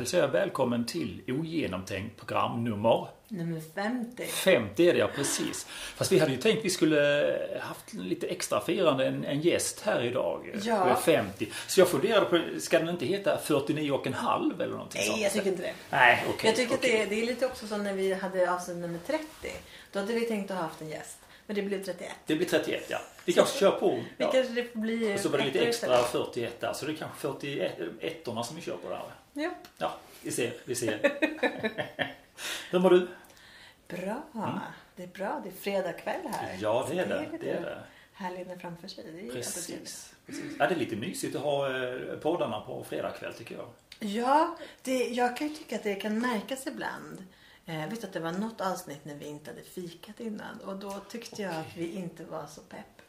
hälsar jag välkommen till ogenomtänkt programnummer Nummer 50. 50 är det ja, precis. Fast vi hade ju tänkt vi skulle haft lite extra firande, en, en gäst här idag. Ja. Det är 50. Så jag funderade på, ska den inte heta 49 och en halv eller någonting sånt? Nej, jag tycker inte det. Nej, okej. jag tycker okej. att det är, det är lite också som när vi hade avsnitt nummer 30. Då hade vi tänkt att ha haft en gäst. Men det blev 31. Det blir 31 ja. Vi kanske kör på. Vi Ja. kanske det får bli Och så var det lite extra istället. 41 där. Så det är kanske 41 orna som vi kör på där. Ja. Ja, vi ser, vi ser. Hur mår du? Bra. Det är bra. Det är fredag kväll här. Mm. Ja, det är Så det. lite Det är det. Härligt framför sig. Det är. Precis. precis. Ja, det är lite mysigt att ha eh, poddarna på fredagkväll tycker jag. Ja, det, jag kan ju tycka att det kan märkas ibland. Eh, vet att det var något avsnitt när vi inte hade fikat innan och då tyckte jag att vi inte var så pepp.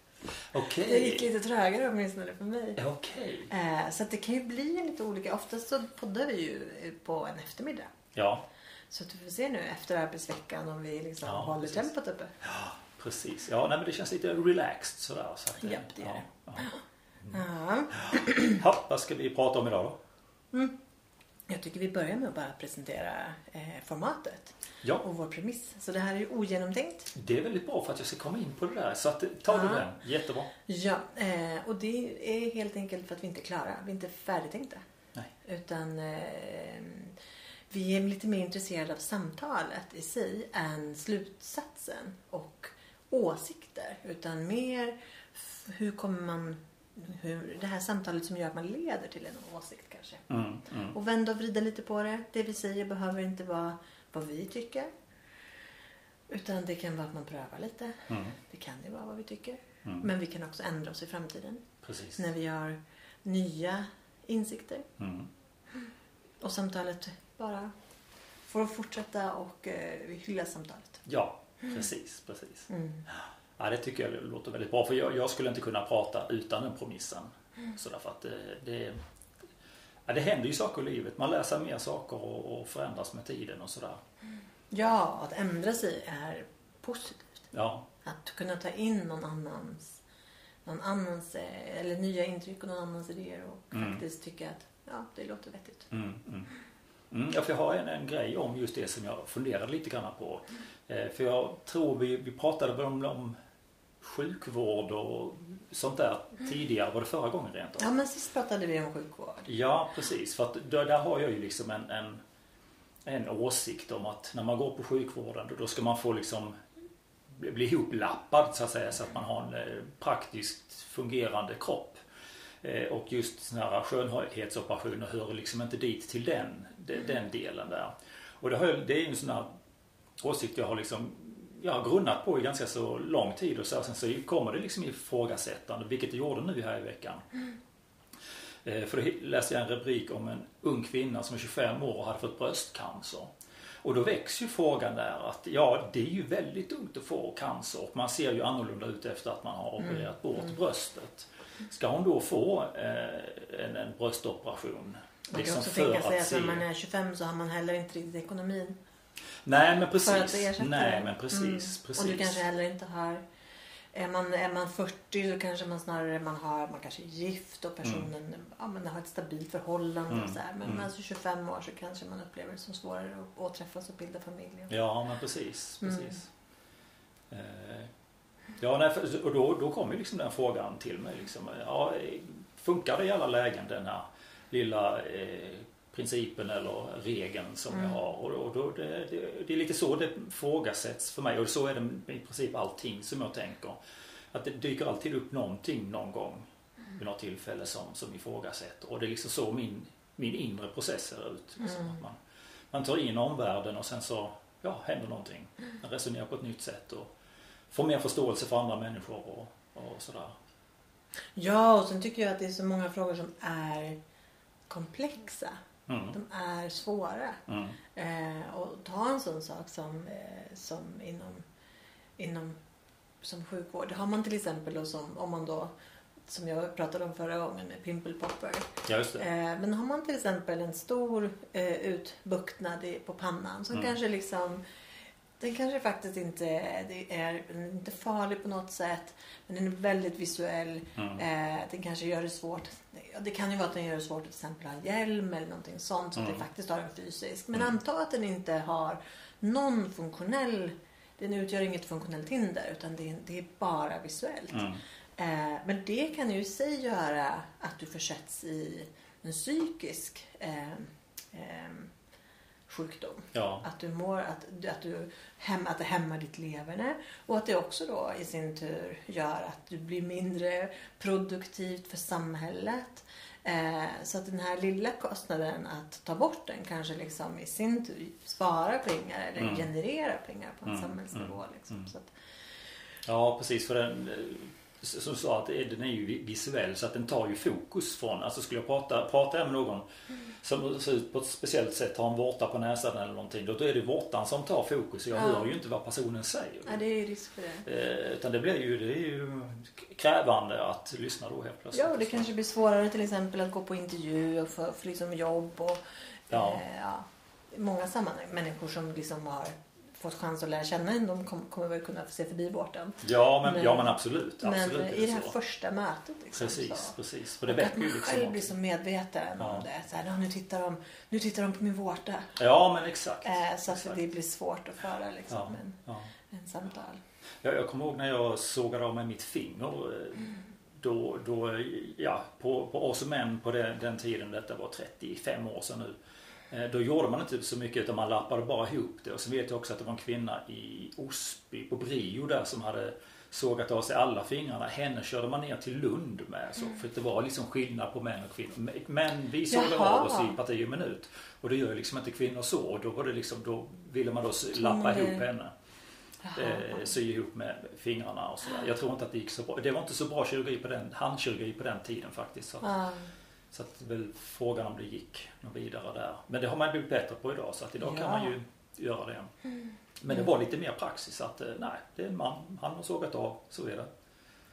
Okej. Det gick lite trögare åtminstone för mig. Okej. Eh, så det kan ju bli lite olika. Oftast så poddar vi ju eh, på en eftermiddag. Ja, Så att vi får se nu efter arbetsveckan om vi liksom Ja, håller precis. tempot uppe. precis. Ja, nej, men det känns lite relaxed sådär. Så att, eh, Japp, det gör ja, det. ja. Ja. Ja, vad ska vi prata om idag då? Jag tycker vi börjar med att bara presentera eh, formatet Ja, och vår premiss. Så det här är ju ogenomtänkt. det är väldigt bra för att jag ska komma in på det där. Så att, ta du Ja. den. Jättebra. Ja, eh, och det är helt enkelt för att vi inte är klara. Vi är inte färdigtänkta. Nej. Utan eh, vi är lite mer intresserade av samtalet i sig än slutsatsen och åsikter. Utan mer hur kommer man... Hur, det här samtalet som gör att man leder till en åsikt kanske. Mm, mm. Och vända och vrida lite på det. Det vi säger behöver inte vara vad vi tycker. Utan det kan vara att man prövar lite. Mm, Det kan ju vara vad vi tycker. mm. Men vi kan också ändra oss i framtiden. Precis. När vi har nya insikter. Mm. Och samtalet bara får fortsätta och eh, vi hyllar samtalet. Ja, precis, precis. Mm. Ja, det tycker jag låter väldigt bra. För jag, jag skulle inte kunna prata utan den premissen. Så därför att det, det, ja, det händer ju saker i livet. Man lär sig mer saker och, och förändras med tiden och sådär. Ja, att ändra sig är positivt. Ja, Att kunna ta in någon annans, någon annans eller nya intryck och någon annans idéer och Mm. faktiskt tycka att ja, det låter vettigt. mm, mm. Mm, ja, för jag har en, en grej om just det som jag funderade lite grann på. Eh, för jag tror vi, vi pratade om, om sjukvård och sånt där tidigare. Var det förra gången rent av? Ja, men sist pratade vi om sjukvård. Ja, precis. För att där, där har jag ju liksom en, en, en åsikt om att när man går på sjukvården då, då ska man få liksom bli, ihoplappad så att säga så att man har en eh, praktiskt fungerande kropp. Eh, och just sådana här skönhetsoperationer hör liksom inte dit till den, de, den delen där. Och det, har, det är ju en sån här åsikt jag har liksom jag har grunnat på i ganska så lång tid och så, och sen så kommer det liksom ifrågasättande, vilket det gjorde nu här i veckan. Eh, För då läste jag en rubrik om en ung kvinna som är 25 år och hade fått bröstcancer. Och då väcks ju frågan där att ja, det är ju väldigt ungt att få cancer och man ser ju annorlunda ut efter att man har opererat bort bröstet. Ska hon då få eh, en, en bröstoperation? Man kan också för tänka sig att att se- när man är 25 så har man heller inte riktigt ekonomin Nej men för att precis. ersätta Nej det. men precis. Mm. precis. Och du kanske heller inte har... Är man, är man 40 så kanske man snarare man har, man kanske är gift och personen ja, men har ett stabilt förhållande Mm. och så här. Men Mm. mm. alltså 25 år så kanske man upplever det som svårare att återträffas och bilda familj. Ja, men precis. Mm. precis. Eh, Ja, nej, för, och då, då kom ju liksom den frågan till mig. Liksom, ja, funkar det i alla lägen den här lilla eh, principen eller regeln som Mm. jag har? Och, och då, det, det, det är lite så det frågasätts för mig och så är det i princip allting som jag tänker. Att det dyker alltid upp någonting någon gång vid något tillfälle som, som ifrågasätter. Och det är liksom så min, min inre process ser ut. Liksom, Mm. att man, man tar in omvärlden och sen så ja, händer någonting. Man resonerar på ett nytt sätt och får mer förståelse för andra människor och, och sådär. Ja, och sen tycker jag att det är så många frågor som är komplexa. Mm. De är svåra. Mm. Eh, och ta en sån sak som, eh, som inom, inom som sjukvård. Har man till exempel då som, om man då, som jag pratade om förra gången med pimple popper. Eh, men har man till exempel en stor eh, utbuktnad i, på pannan som Mm. kanske liksom Den kanske faktiskt inte det är, den är inte farlig på något sätt. Men den är väldigt visuell. Mm. Eh, den kanske gör det svårt. Det kan ju vara att den gör det svårt att till exempel ha en hjälm eller någonting sånt. Så att Mm. det faktiskt har en fysisk. Men Mm. anta att den inte har någon funktionell. Den utgör inget funktionellt hinder utan det är, det är bara visuellt. Mm. Eh, men det kan ju i sig göra att du försätts i en psykisk eh, eh, sjukdom. Ja. Att du mår, att, att, du att det hämmar ditt leverne och att det också då i sin tur gör att du blir mindre produktivt för samhället. Eh, så att den här lilla kostnaden att ta bort den kanske liksom i sin tur sparar pengar eller Mm. genererar pengar på en Mm, samhällsnivå. mm, Liksom. mm. Så att, Ja, precis. För den, eh, som sa, att den är ju vi- visuell så att den tar ju fokus från, alltså skulle jag prata, pratar jag med någon som ser ut på ett speciellt sätt, har en vårta på näsan eller någonting, då, är det vårtan som tar fokus. Jag Ja. hör ju inte vad personen säger. ja, det är ju risk för det. Eh, utan det blir ju, det är ju krävande att lyssna då helt plötsligt. Ja, och det kanske blir svårare till exempel att gå på intervju och för, för liksom jobb och Ja. eh, ja, många sammanhang. Människor som liksom har fått chans att lära känna en, de kom, kommer väl kunna se förbi vårten. Ja men, Men- ja, men absolut. Men absolut är i det här så. första mötet liksom, Precis, så. precis. För det och att man liksom själv blir så medveten Ja. om det. Så här, "Ja, nu, tittar de, nu tittar de på min vårta. Ja men exakt. Eh, så att exakt. det blir svårt att föra liksom, Ja. en, Ja. en samtal. Jag, jag kommer ihåg när jag sågade av mig mitt finger. eh, Då, då ja, på, på oss män på den, den tiden, detta var 35 år sedan nu. Eh, Då gjorde man inte så mycket utan man lappade bara ihop det. Och så vet jag också att det var en kvinna i Osby på Brio där som hade sågat av sig alla fingrarna. Henne körde man ner till Lund med. Så, för att det var liksom skillnad på män och kvinnor. Men vi Jaha. av oss i parti och minut. Och det gör liksom inte kvinnor så. Och då var det liksom, då ville man då s- lappa ihop henne Jaha. eh, sy ihop med fingrarna och sådär. Jag tror inte att det gick så bra. Det var inte så bra kirurgi på den, handkirurgi på den tiden faktiskt. Så Ja. Så att väl frågan om det gick något vidare där. Men det har man blivit bättre på idag så att idag kan Ja. man ju göra det. Men det var lite mer praxis att eh, nej, det är en man, han har sågat av, så är det.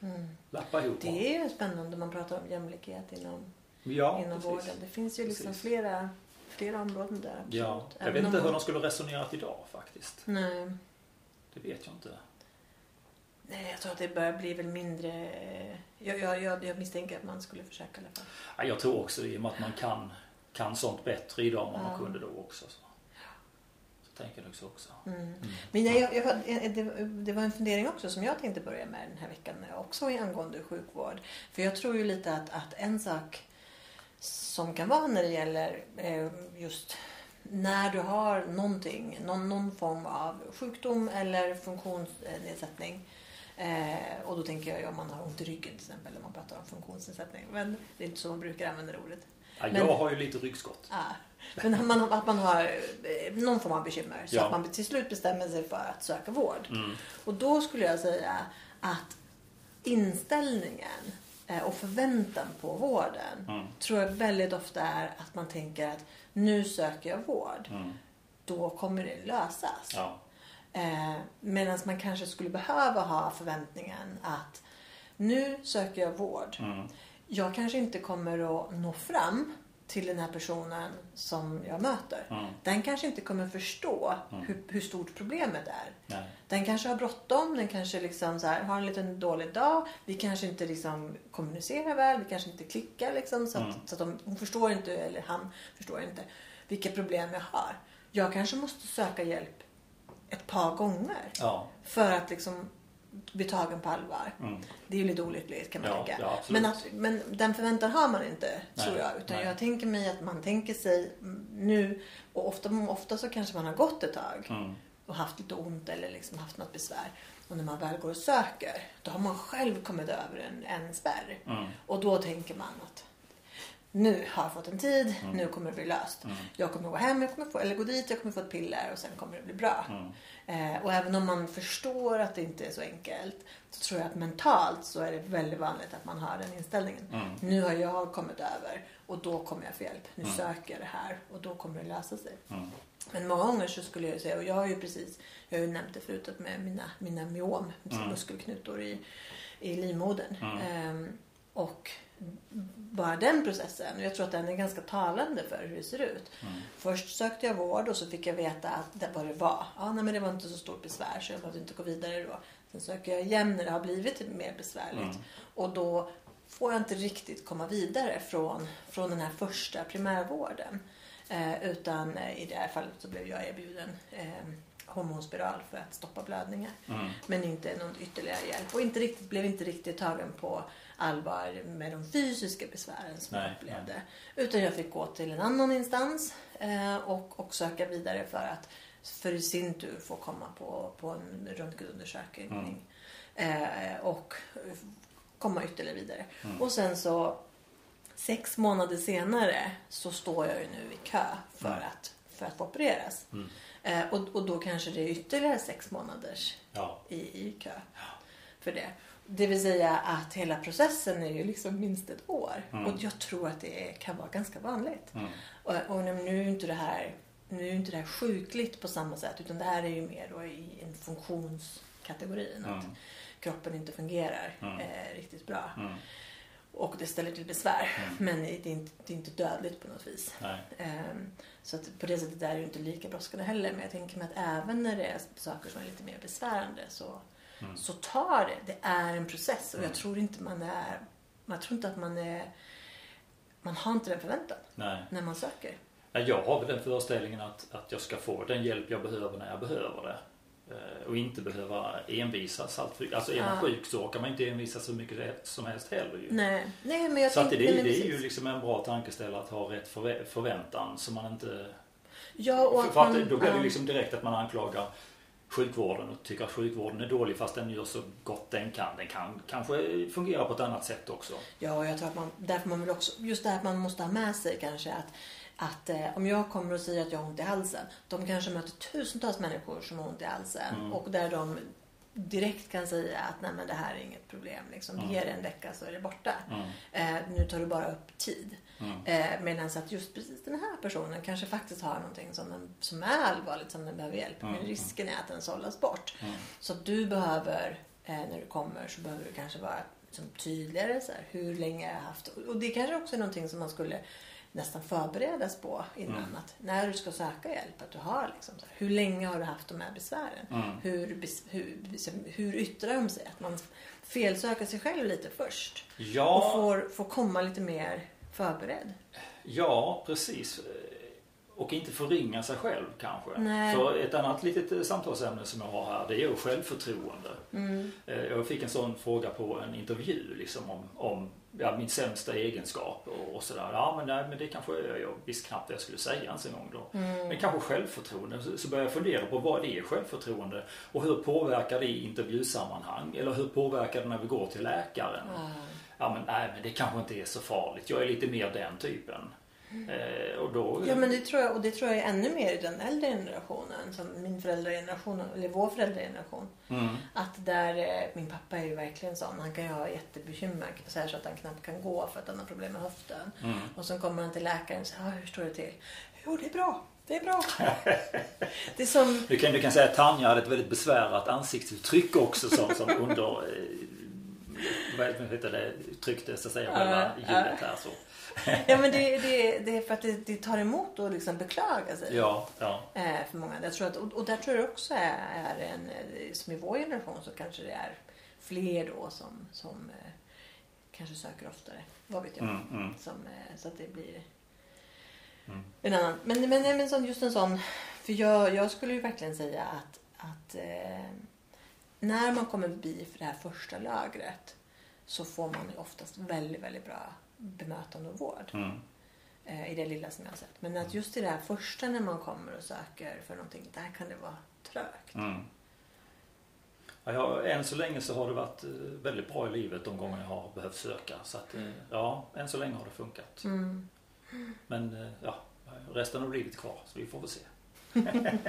Mm. Lappa ihop. Det är ju spännande man pratar om jämlikhet inom, Ja, inom precis. vården. Det finns ju liksom Precis. flera, flera områden där. Absolut. Ja, jag Även vet inte hur de skulle resonerat idag faktiskt. Nej. Det vet jag inte. Nej, jag tror att det börjar bli väl mindre... Jag, jag, jag, jag misstänker att man skulle försöka i alla fall. Ja, jag tror också det i och med att man kan, kan sånt bättre idag än vad man kunde då också. Så, så tänker jag också. också. Mm. Mm. Men jag, jag, jag, det, det var en fundering också som jag tänkte börja med den här veckan också i angående sjukvård. För jag tror ju lite att, att en sak som kan vara när det gäller eh, just när du har någonting, någon, någon form av sjukdom eller funktionsnedsättning. Eh, och då tänker jag ju om man har ont i ryggen till exempel, när man pratar om funktionsnedsättning. Men det är inte så man brukar använda det ordet. Ja, Men- jag har ju lite ryggskott. Ja. Men att man, att man har eh, någon form av bekymmer. Så Ja. att man till slut bestämmer sig för att söka vård. Mm. Och då skulle jag säga att inställningen eh, och förväntan på vården Mm. tror jag väldigt ofta är att man tänker att nu söker jag vård. Mm. Då kommer det lösas. Ja. Eh, Medan man kanske skulle behöva ha förväntningen att nu söker jag vård. Mm. Jag kanske inte kommer att nå fram till den här personen som jag möter. Mm. Den kanske inte kommer förstå Mm. hur, hur stort problemet är. Nej. Den kanske har bråttom, den kanske liksom så här, har en liten dålig dag. Vi kanske inte liksom kommunicerar väl, vi kanske inte klickar liksom, så att, Mm. så att de, hon förstår inte, eller han förstår inte, vilka problem jag har. Jag kanske måste söka hjälp ett par gånger Ja. för att liksom bli tagen på allvar. Mm. Det är ju lite olyckligt kan man Ja, tänka. ja, men, att, men den förväntan har man inte, Nej, tror jag. Utan nej. jag tänker mig att man tänker sig nu, och ofta, ofta så kanske man har gått ett tag Mm. och haft lite ont eller liksom haft något besvär. Och när man väl går och söker, då har man själv kommit över en, en spärr. Mm. Och då tänker man att nu har jag fått en tid, Mm. nu kommer det bli löst. Mm. Jag kommer gå hem, jag kommer få, eller gå dit, jag kommer få ett piller och sen kommer det bli bra. Mm. Eh, och även om man förstår att det inte är så enkelt så tror jag att mentalt så är det väldigt vanligt att man har den inställningen. Mm. Nu har jag kommit över och då kommer jag få hjälp. Nu Mm. söker jag det här och då kommer det lösa sig. Mm. Men många gånger så skulle jag säga, och jag har ju precis, jag har ju nämnt det förut med mina, mina myom, muskelknutor i, i livmodern. Och bara den processen. Jag tror att den är ganska talande för hur det ser ut. Mm. Först sökte jag vård och så fick jag veta att det, vad det var. Ja, nej, men det var inte så stort besvär så jag behövde inte gå vidare då. Sen söker jag igen när det har blivit mer besvärligt. Mm. Och då får jag inte riktigt komma vidare från, från den här första primärvården. Eh, utan eh, i det här fallet så blev jag erbjuden eh, hormonspiral för att stoppa blödningar. Mm. Men inte någon ytterligare hjälp. Och inte riktigt, blev inte riktigt tagen på allvar med de fysiska besvären som jag Nej, upplevde. Utan jag fick gå till en annan instans eh, och, och söka vidare för att för i sin tur få komma på, på en röntgenundersökning. Eh, och komma ytterligare vidare. Mm. Och sen så sex månader senare så står jag ju nu i kö för, Mm. att, för att få opereras. Mm. Eh, och, och då kanske det är ytterligare sex månaders Ja. i, i kö för det. Det vill säga att hela processen är ju liksom minst ett år. Mm. Och jag tror att det kan vara ganska vanligt. Mm. Och, och nu är inte det här nu är inte det här sjukligt på samma sätt utan det här är ju mer då i en funktionskategorin. Att Mm. kroppen inte fungerar Mm. eh, riktigt bra. Mm. Och det ställer till besvär. Men det är, inte, det är inte dödligt på något vis. Ehm, Så att på det sättet är det ju inte lika brådskande heller. Men jag tänker mig att även när det är saker som är lite mer besvärande så, Mm. så tar det. Det är en process och Mm. jag tror inte man är... Man tror inte att man är... Man har inte den förväntan Nej. när man söker. Ja, Jag har väl den föreställningen att, att jag ska få den hjälp jag behöver när jag behöver det. Eh, Och inte behöva envisas allt för Alltså är man Ja. sjuk så orkar man inte envisas så mycket som helst heller ju. Nej, Nej men jag Så att det, det, nej, är ju liksom en bra tankeställare att ha rätt förvä- förväntan så man inte... Ja, och att för att man, då blir det liksom direkt att man anklagar sjukvården och tycker att sjukvården är dålig fast den gör så gott den kan. Den kan kanske fungera på ett annat sätt också. Ja, jag tror att man, därför man vill också, just det här att man måste ha med sig kanske att, att eh, om jag kommer och säger att jag har ont i halsen, de kanske möter tusentals människor som har ont i halsen Mm. och där de direkt kan säga att nej men det här är inget problem, liksom. Mm. ge det en vecka så är det borta. Mm. Eh, nu tar du bara upp tid. Mm. Eh, Medan att just precis den här personen kanske faktiskt har någonting som, den, som är allvarligt som den behöver hjälp med. Mm. Risken är att den sållas bort. Mm. Så du behöver, eh, när du kommer, så behöver du kanske vara liksom, tydligare. Så här, hur länge har jag haft... Och det kanske också är någonting som man skulle nästan förberedas på innan. Mm. Att när du ska söka hjälp, att du har liksom, så här, hur länge har du haft de här besvären? Mm. Hur, hur, liksom, hur yttrar de sig? Att man felsöker sig själv lite först. Och Ja, får, får komma lite mer förberedd. ja, precis. Och inte förringa sig själv kanske. Nej. För ett annat litet eh, samtalsämne som jag har här det är ju självförtroende. Mm. Eh, Jag fick en sån fråga på en intervju liksom om, om ja, min sämsta egenskap och, och sådär. Ja men, nej, men det kanske jag, jag visste knappt vad jag skulle säga ens en gång då. Mm. Men kanske självförtroende. Så, så började jag fundera på vad det är självförtroende och hur påverkar det i intervjusammanhang? Eller hur påverkar det när vi går till läkaren? Ja. Nej men det kanske inte är så farligt. Jag är lite mer den typen. Eh, och då... Ja men det tror jag och det tror jag är ännu mer i den äldre generationen som min föräldrageneration eller vår föräldrageneration. Mm. Att där, eh, min pappa är ju verkligen sån. Han kan ju ha jättebekymmer så, här så att han knappt kan gå för att han har problem med höften. Mm. Och så kommer han till läkaren och säger, ah, hur står det till? Jo det är bra, det är bra. det är som, Du kan, du kan säga att Tanja hade ett väldigt besvärat ansiktsuttryck också som, som under heter det, tryckte så att säga själva ljudet här så. ja men det, det, det är för att det, det tar emot att liksom beklaga sig. Ja, ja. Eh, för många. Jag tror att, och, och där tror jag också är, är en, eh, som i vår generation så kanske det är fler då som, som eh, kanske söker oftare. Vad vet jag. Mm, mm. Som, så att det blir Mm. en annan. Men, men, men, just en sån. För jag, jag skulle ju verkligen säga att, att när man kommer förbi för det här första lagret så får man oftast väldigt, väldigt bra bemötande och vård Mm. eh, i det lilla som jag har sett. Men att just i det här första när man kommer och söker för någonting, där kan det vara trögt. Mm. Ja, jag, än så länge så har det varit eh, väldigt bra i livet de gånger jag har behövt söka. Så att, eh, ja, än så länge har det funkat. Mm. Men eh, ja, resten av livet kvar så vi får väl se.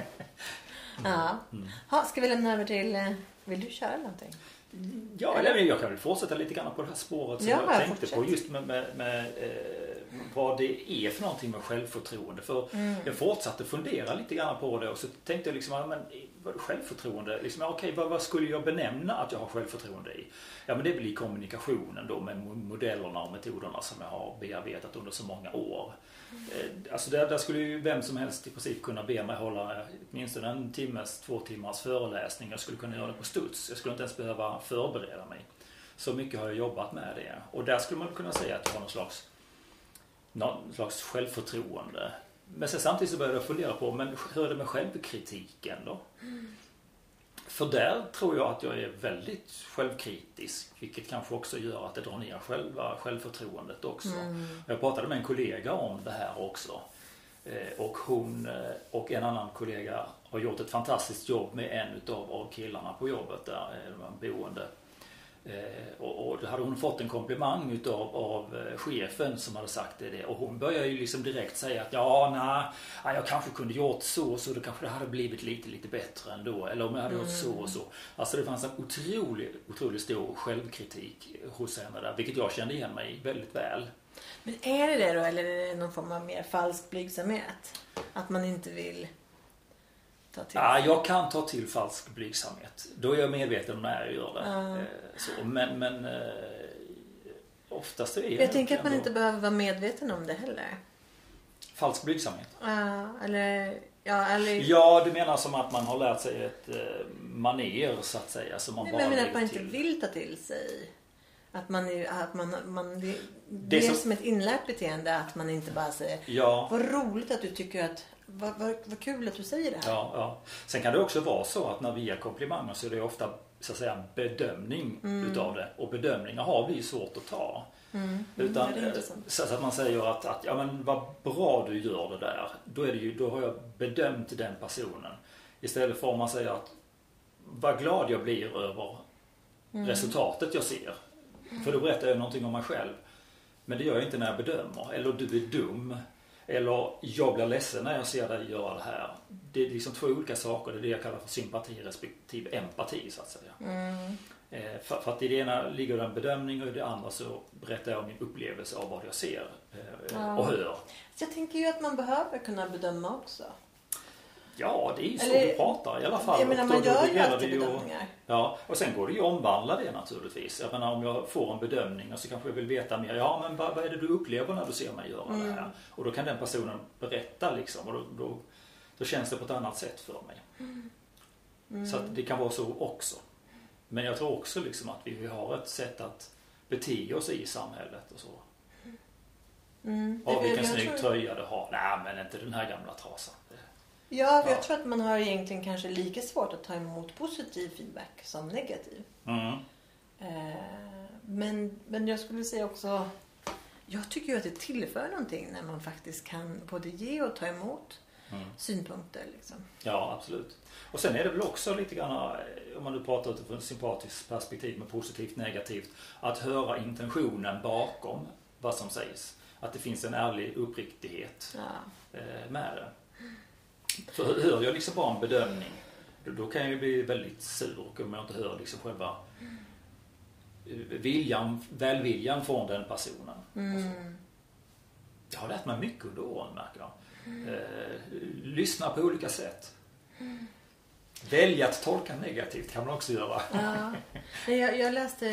Ja. Mm. Ha, ska vi lämna över till... Vill du köra någonting? Ja, eller jag kan väl fortsätta lite grann på det här spåret som Ja, jag tänkte fortsätt. på just med, med, med eh, vad det är för någonting med självförtroende. För Mm. jag fortsatte fundera lite grann på det och så tänkte jag liksom, ja, men självförtroende? Liksom, okej, vad, vad skulle jag benämna att jag har självförtroende i? Ja, men det blir kommunikationen då med mo- modellerna och metoderna som jag har bearbetat under så många år. Eh, alltså där, där skulle ju vem som helst i princip kunna be mig hålla åtminstone en timmes, två timmars föreläsning. Jag skulle kunna göra det på studs. Jag skulle inte ens behöva förbereda mig. Så mycket har jag jobbat med det. Och där skulle man kunna säga att jag har någon slags, någon slags självförtroende. Men sen samtidigt så började jag fundera på, men hur är det med självkritiken då? För där tror jag att jag är väldigt självkritisk, vilket kanske också gör att det drar ner själva självförtroendet också. Jag pratade med en kollega om det här också. Eh, Och hon eh, och en annan kollega har gjort ett fantastiskt jobb med en utav av killarna på jobbet där, eh, de boende. Eh, Och, och då hade hon fått en komplimang utav av eh, chefen som hade sagt det. Och hon började ju liksom direkt säga att ja, nej, ja, jag kanske kunde gjort så och så. Då kanske det hade blivit lite, lite bättre ändå. Eller om jag hade gjort så och så. Alltså det fanns en otrolig, otroligt stor självkritik hos henne där. Vilket jag kände igen mig väldigt väl. Men är det det då eller är det någon form av mer falsk blygsamhet? Att man inte vill ta till Ja, jag kan ta till falsk blygsamhet. Då är jag medveten om när jag gör det. Ja. Eh, Så, men men eh, oftast är Jag tänker att man ändå inte behöver vara medveten om det heller. Falsk blygsamhet. Ja, eller... Ja, eller... Ja, du menar som att man har lärt sig ett eh, maner så att säga. Som man Nej, bara men jag menar att man inte till. vill ta till sig. Att man, är- att man, man det, Det det är som- som ett inlärt beteende att man inte bara säger Ja, Vad roligt att du tycker att vad, vad, vad kul att du säger det här. ja, ja. Sen kan det också vara så att när vi ger komplimanger så är det ofta så att säga bedömning Mm. utav det. Och bedömningar har vi svårt att ta. Mm. Utan, det är eh, så att man säger att, att ja, men vad bra du gör det där. Då, är det ju, då har jag bedömt den personen. Istället för om man säger att vad glad jag blir över Mm. resultatet jag ser. För då berättar jag någonting om mig själv. Men det gör jag inte när jag bedömer. Eller du är dum. Eller jag blir ledsen när jag ser dig göra det här. Det är liksom två olika saker. Det är det jag kallar för sympati respektive empati så att säga. Mm. Eh, För, för att i det ena ligger det en bedömning och i det andra så berättar jag om min upplevelse av vad jag ser eh, och hör. Så jag tänker ju att man behöver kunna bedöma också. Ja, det är ju så Eller- vi pratar i alla fall. Jag menar Och man gör ju alltid bedömningar. Ja, och sen går det ju att omvandla det naturligtvis. Jag menar om jag får en bedömning och så kanske jag vill veta mer. Ja, men vad, vad är det du upplever när du ser mig göra Mm. det här? Och då kan den personen berätta liksom och då, då, då känns det på ett annat sätt för mig. Mm. Så att det kan vara så också. Men jag tror också liksom att vi, har ett sätt att bete oss i samhället och så. Mm. Ja, Jag- vilken snygg tror- tröja du har. Nej, men inte den här gamla trasan. Ja, för Ja. jag tror att man har egentligen kanske lika svårt att ta emot positiv feedback som negativ. Mm. Eh, Men, men jag skulle säga också Jag tycker ju att det tillför någonting när man faktiskt kan både ge och ta emot Mm. synpunkter. Liksom. Ja, absolut. Och sen är det väl också lite grann, eh, om man nu pratar utifrån ett sympatiskt perspektiv med positivt negativt, att höra intentionen bakom vad som sägs. Att det finns en ärlig uppriktighet Ja. eh, med det. För hör jag liksom bara en bedömning, då, då kan jag ju bli väldigt sur om jag inte hör liksom själva viljan, välviljan från den personen. Mm. Jag har lärt mig mycket under åren märker jag. Eh, lyssna på olika sätt. Välja att tolka negativt kan man också göra. Ja. Jag, jag läste,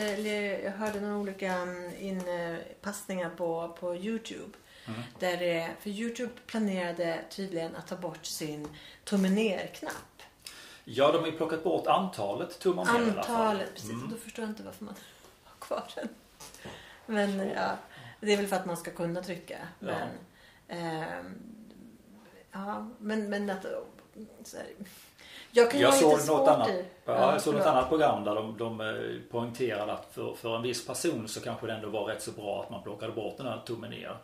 jag hörde några olika mm, inpassningar på, på Youtube. Mm. Där det, för Youtube planerade tydligen att ta bort sin tummen ner-knapp. Ja, de har ju plockat bort antalet tummar ner i alla fall. Antalet, precis. Mm. Då förstår jag inte varför man har kvar den. Men ja, det är väl för att man ska kunna trycka. Ja. Men, ehm, ja, men, men att... Så här, jag kan ju Jag såg något svårt annat, i... ja, jag såg något annat program där de, de eh, poängterade att för, för en viss person så kanske det ändå var rätt så bra att man plockade bort den här tummen ner.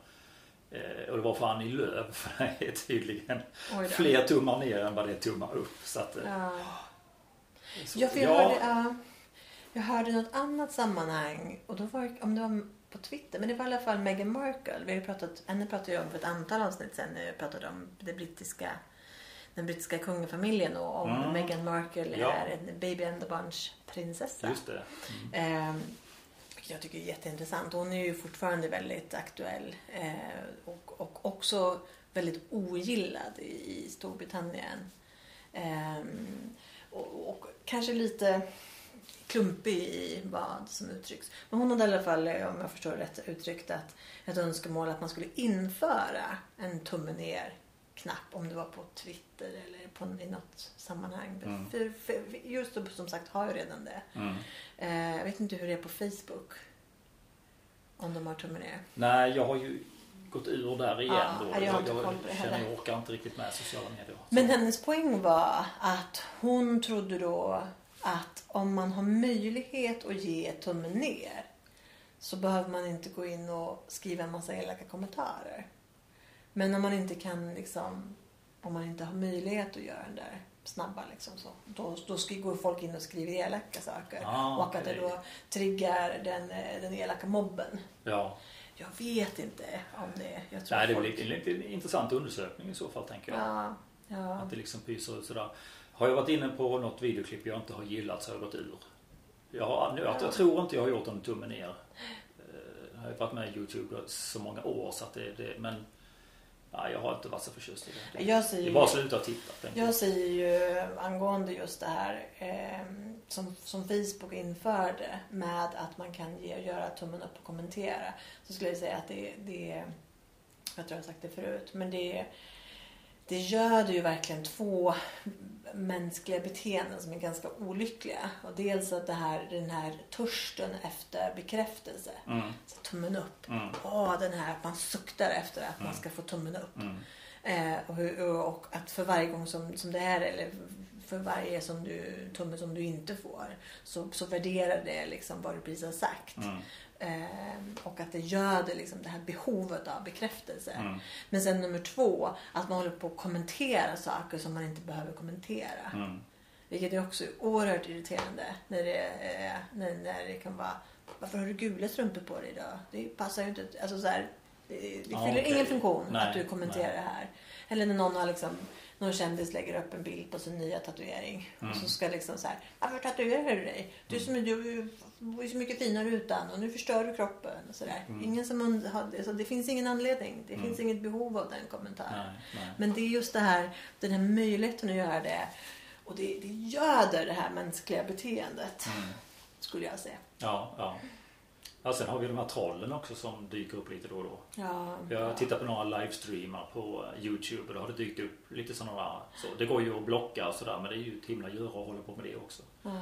Eh, och det var för Annie Lööf, för det är tydligen fler tummar ner än vad det är tummar upp. Så att, eh, Ja. så, Ja, jag, hörde, ja, jag hörde något annat sammanhang och då var om det var på Twitter, men det var i alla fall Meghan Markle. Vi har pratat, henne pratade jag om för ett antal avsnitt sen när jag pratade om det brittiska den brittiska kungafamiljen och om Mm. Meghan Markle Ja. är en Baby and the Bunch prinsessa. Just det. Eh, vilket jag tycker är jätteintressant. Hon är ju fortfarande väldigt aktuell eh, och, och också väldigt ogillad i, i Storbritannien. Eh, och, och kanske lite klumpig i vad som uttrycks. Men hon hade i alla fall, eh, om jag förstår rätt, uttryckt att ett önskemål att man skulle införa en tumme ner knapp om det var på Twitter eller på, i något sammanhang. Mm. För, för, just som sagt har ju redan det. Mm. Eh, jag vet inte hur det är på Facebook. Om de har tumme ner. Nej, jag har ju gått ur där igen Ja, då. jag jag det känner jag orkar inte riktigt med sociala medier. Men hennes poäng var att hon trodde då att om man har möjlighet att ge tummen ner så behöver man inte gå in och skriva en massa elaka kommentarer. Men om man inte kan liksom, om man inte har möjlighet att göra den där snabba liksom så, då, då går folk in och skriver elaka saker. Ah, och att det då triggar den, eh, den elaka mobben. Ja. Jag vet inte om det. Jag tror Nej, det är folk... väl en lite intressant undersökning i så fall tänker jag. Ja, ja. Att det liksom pyser ut sådär. Har jag varit inne på något videoklipp jag inte har gillat så har jag gått ur. Jag, har, nu, jag, jag tror inte jag har gjort en tumme ner. Eh, Jag har ju varit med i Youtube så många år så att det, det men nej, jag har inte varit så förtjust i det. Det, Jag det säger är bara att sluta titta. Jag säger ju angående just det här eh, som, som Facebook införde med att man kan ge, göra tummen upp och kommentera. Så skulle jag säga att det, det jag tror jag har sagt det förut, men det, det göder ju verkligen två mänskliga beteenden som är ganska olyckliga. Och dels att det här, den här törsten efter bekräftelse. Mm, Så tummen upp. mm, Åh, den här att man suktar efter att man ska få tummen upp. mm, Eh, och, och att för varje gång som, som det är eller för varje som du, tumme som du inte får så, så värderar det liksom vad du precis har sagt. Mm, Eh, och att det göder liksom det här behovet av bekräftelse. mm, Men sen nummer två, att man håller på att kommentera saker som man inte behöver kommentera. mm. Vilket är också oerhört irriterande. När det, eh, när, när det kan vara Varför har du gula strumpor på dig idag? Det passar ju inte. Alltså så här, det, fyller okej. ingen funktion Nej, att du kommenterar nej. det här. Eller när någon har liksom någon kändis lägger upp en bild på sin nya tatuering. Mm. Och så ska liksom så här, varför tatuerar du dig? Du, som, du var ju så mycket finare utan och nu förstör du kroppen. Och så där. Mm. Ingen som und- har, alltså, det finns ingen anledning. Det Mm. finns inget behov av den kommentaren. Nej, nej. Men det är just det här, den här möjligheten att göra det. Och det, det göder det här mänskliga beteendet. Mm. Skulle jag säga. Ja, ja. ja. Sen har vi de här trollen också som dyker upp lite då och då. Ja, Jag har tittat på några livestreamar på Youtube och då har det dykt upp lite sådana så Det går ju att blocka och sådär men det är ju ett himla göra att hålla på med det också. Ja.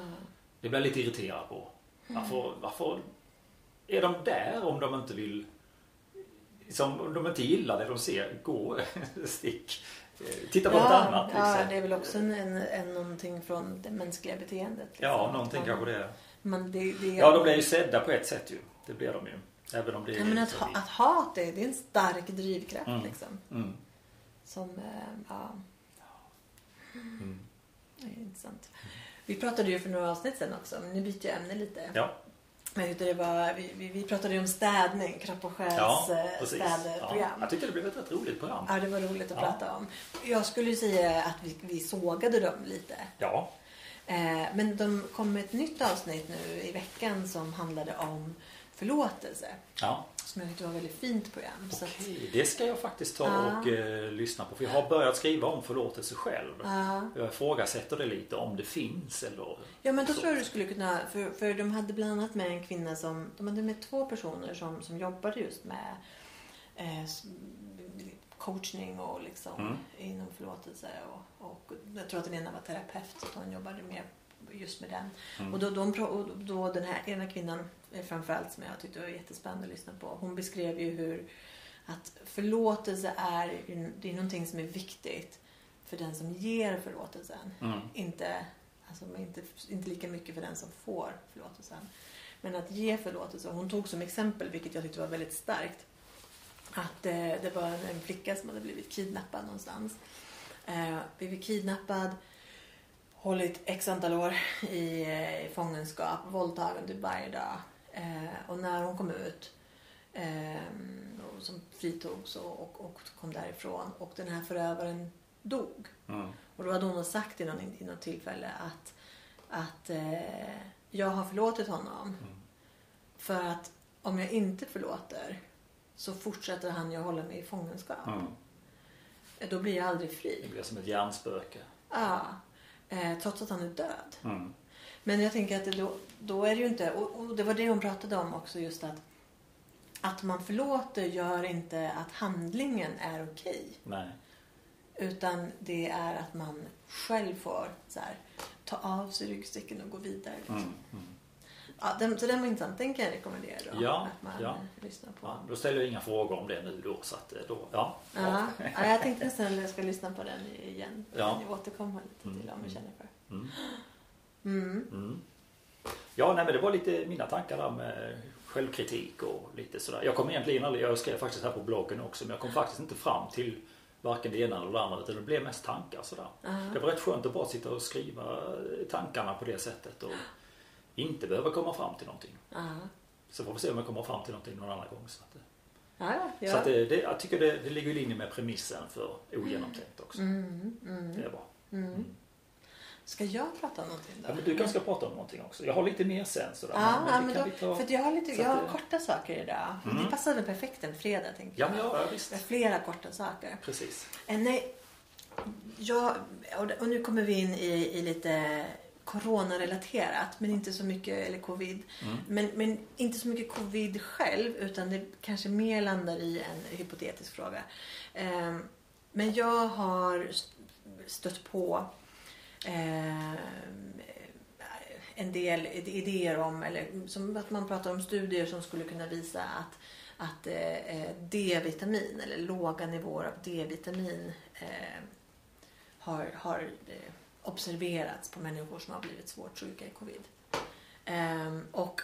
Det blir jag lite irriterad på. Varför, varför är de där om de inte vill som om de inte gillar det de ser, gå stick. Eh, Titta på något annat liksom. ja, det är väl också en, en, en, någonting från det mänskliga beteendet. Liksom. Ja, någonting Att kanske man- det är. Man, det, det, Ja, de blir ju sedda på ett sätt ju. Det blir de ju. Även om det är Ja, men att, ha, att hat det, det är en stark drivkraft Mm. liksom. Mm. Som, eh, ja, Mm. det är intressant. Vi pratade ju för några avsnitt sen också, men nu byter jag ämne lite. Ja, Men jag det var, vi, vi, vi pratade ju om städning, kropp och själs ja eh, precis. Ja. städprogram. Jag tyckte det blev ett rätt roligt program. Ja, det var roligt att Ja. prata om. Jag skulle ju säga att vi, vi sågade dem lite. Ja. Eh, men de kom med ett nytt avsnitt nu i veckan som handlade om förlåtelse. ja. Som jag tyckte var ett väldigt fint program. Så att, Okej, det ska jag faktiskt ta Ja. och eh, lyssna på. För jag har börjat skriva om förlåtelse själv. ja. Jag ifrågasätter det lite om det finns eller... ja, men då så. tror jag du skulle kunna... För, för de hade bland annat med en kvinna som... De hade med två personer som, som jobbade just med eh, coachning och liksom Mm. inom förlåtelse. Och, och jag tror att den ena var terapeut så hon jobbade mer just med den. Mm. Och då, de, och då den här ena kvinnan eh, framförallt som jag tyckte var jättespännande att lyssna på. Hon beskrev ju hur att förlåtelse är, det är någonting som är viktigt för den som ger förlåtelsen. Mm. Inte, alltså, inte, inte lika mycket för den som får förlåtelsen. Men att ge förlåtelse. Hon tog som exempel, vilket jag tyckte var väldigt starkt, att eh, det var en, en flicka som hade blivit kidnappad någonstans. Eh, blivit kidnappad, hållit x antal år i, eh, i fångenskap, våldtagen typ varje dag. Eh, och när hon kom ut eh, och som fritogs och, och, och kom därifrån och den här förövaren dog. Mm. Och då hade hon sagt i, någon, i något tillfälle att, att eh, jag har förlåtit honom. Mm. För att om jag inte förlåter så fortsätter han ju hålla mig i fångenskap. Mm. Då blir jag aldrig Det fri. blir som ett hjärnspöke. Ja. Eh, trots att han är död. Mm. Men jag tänker att det då, då är det ju inte, och, och det var det hon pratade om också just att att man förlåter gör inte att handlingen är okej. Nej. Utan det är att man själv får så här, ta av sig ryggsäcken och gå vidare. Liksom. Mm. Mm. Ja, den, så den var intressant. Den kan jag rekommendera då. Ja, att man ja. lyssnar på. Ja, då ställer jag inga frågor om det nu då. Så att, eh, då ja. Ja. ja, jag tänkte nästan att jag ska lyssna på den igen. Ja. Jag återkommer lite till om Mm, jag känner för. Mm. Mm. Mm. Ja, nej, men det var lite mina tankar där med självkritik och lite sådär. Jag kom egentligen aldrig, jag skrev faktiskt här på bloggen också, men jag kom faktiskt inte fram till varken det ena eller det andra utan det blev mest tankar sådär. Ja. Det var rätt skönt att bara sitta och skriva tankarna på det sättet och inte behöva komma fram till någonting. Ja. Så får vi se om jag kommer fram till någonting någon annan gång. Så att, Ja, ja. så att det, det, jag tycker det, det ligger i linje med premissen för ogenomtänkt också. Mm, mm, Det är bra. mm. Ska jag prata om någonting då? Ja, men du kanske ska prata om någonting också. Jag har lite mer sen sådär. Ja, men ja, men då, ta- för jag har, lite, jag har korta saker idag. Mm. Det passar väl perfekt en fredag tänker Ja, jag. ja, ja, visst. har flera korta saker. Precis. Eh, nej, jag, och, och nu kommer vi in i, i lite coronarelaterat men inte så mycket, eller covid. Mm. Men, men inte så mycket covid själv utan det kanske mer landar i en hypotetisk fråga. Ehm, men jag har st- stött på ehm, en del idéer om, eller som att man pratar om studier som skulle kunna visa att, att eh, D-vitamin eller låga nivåer av D-vitamin eh, har, har eh, observerats på människor som har blivit svårt sjuka i covid. Ehm, och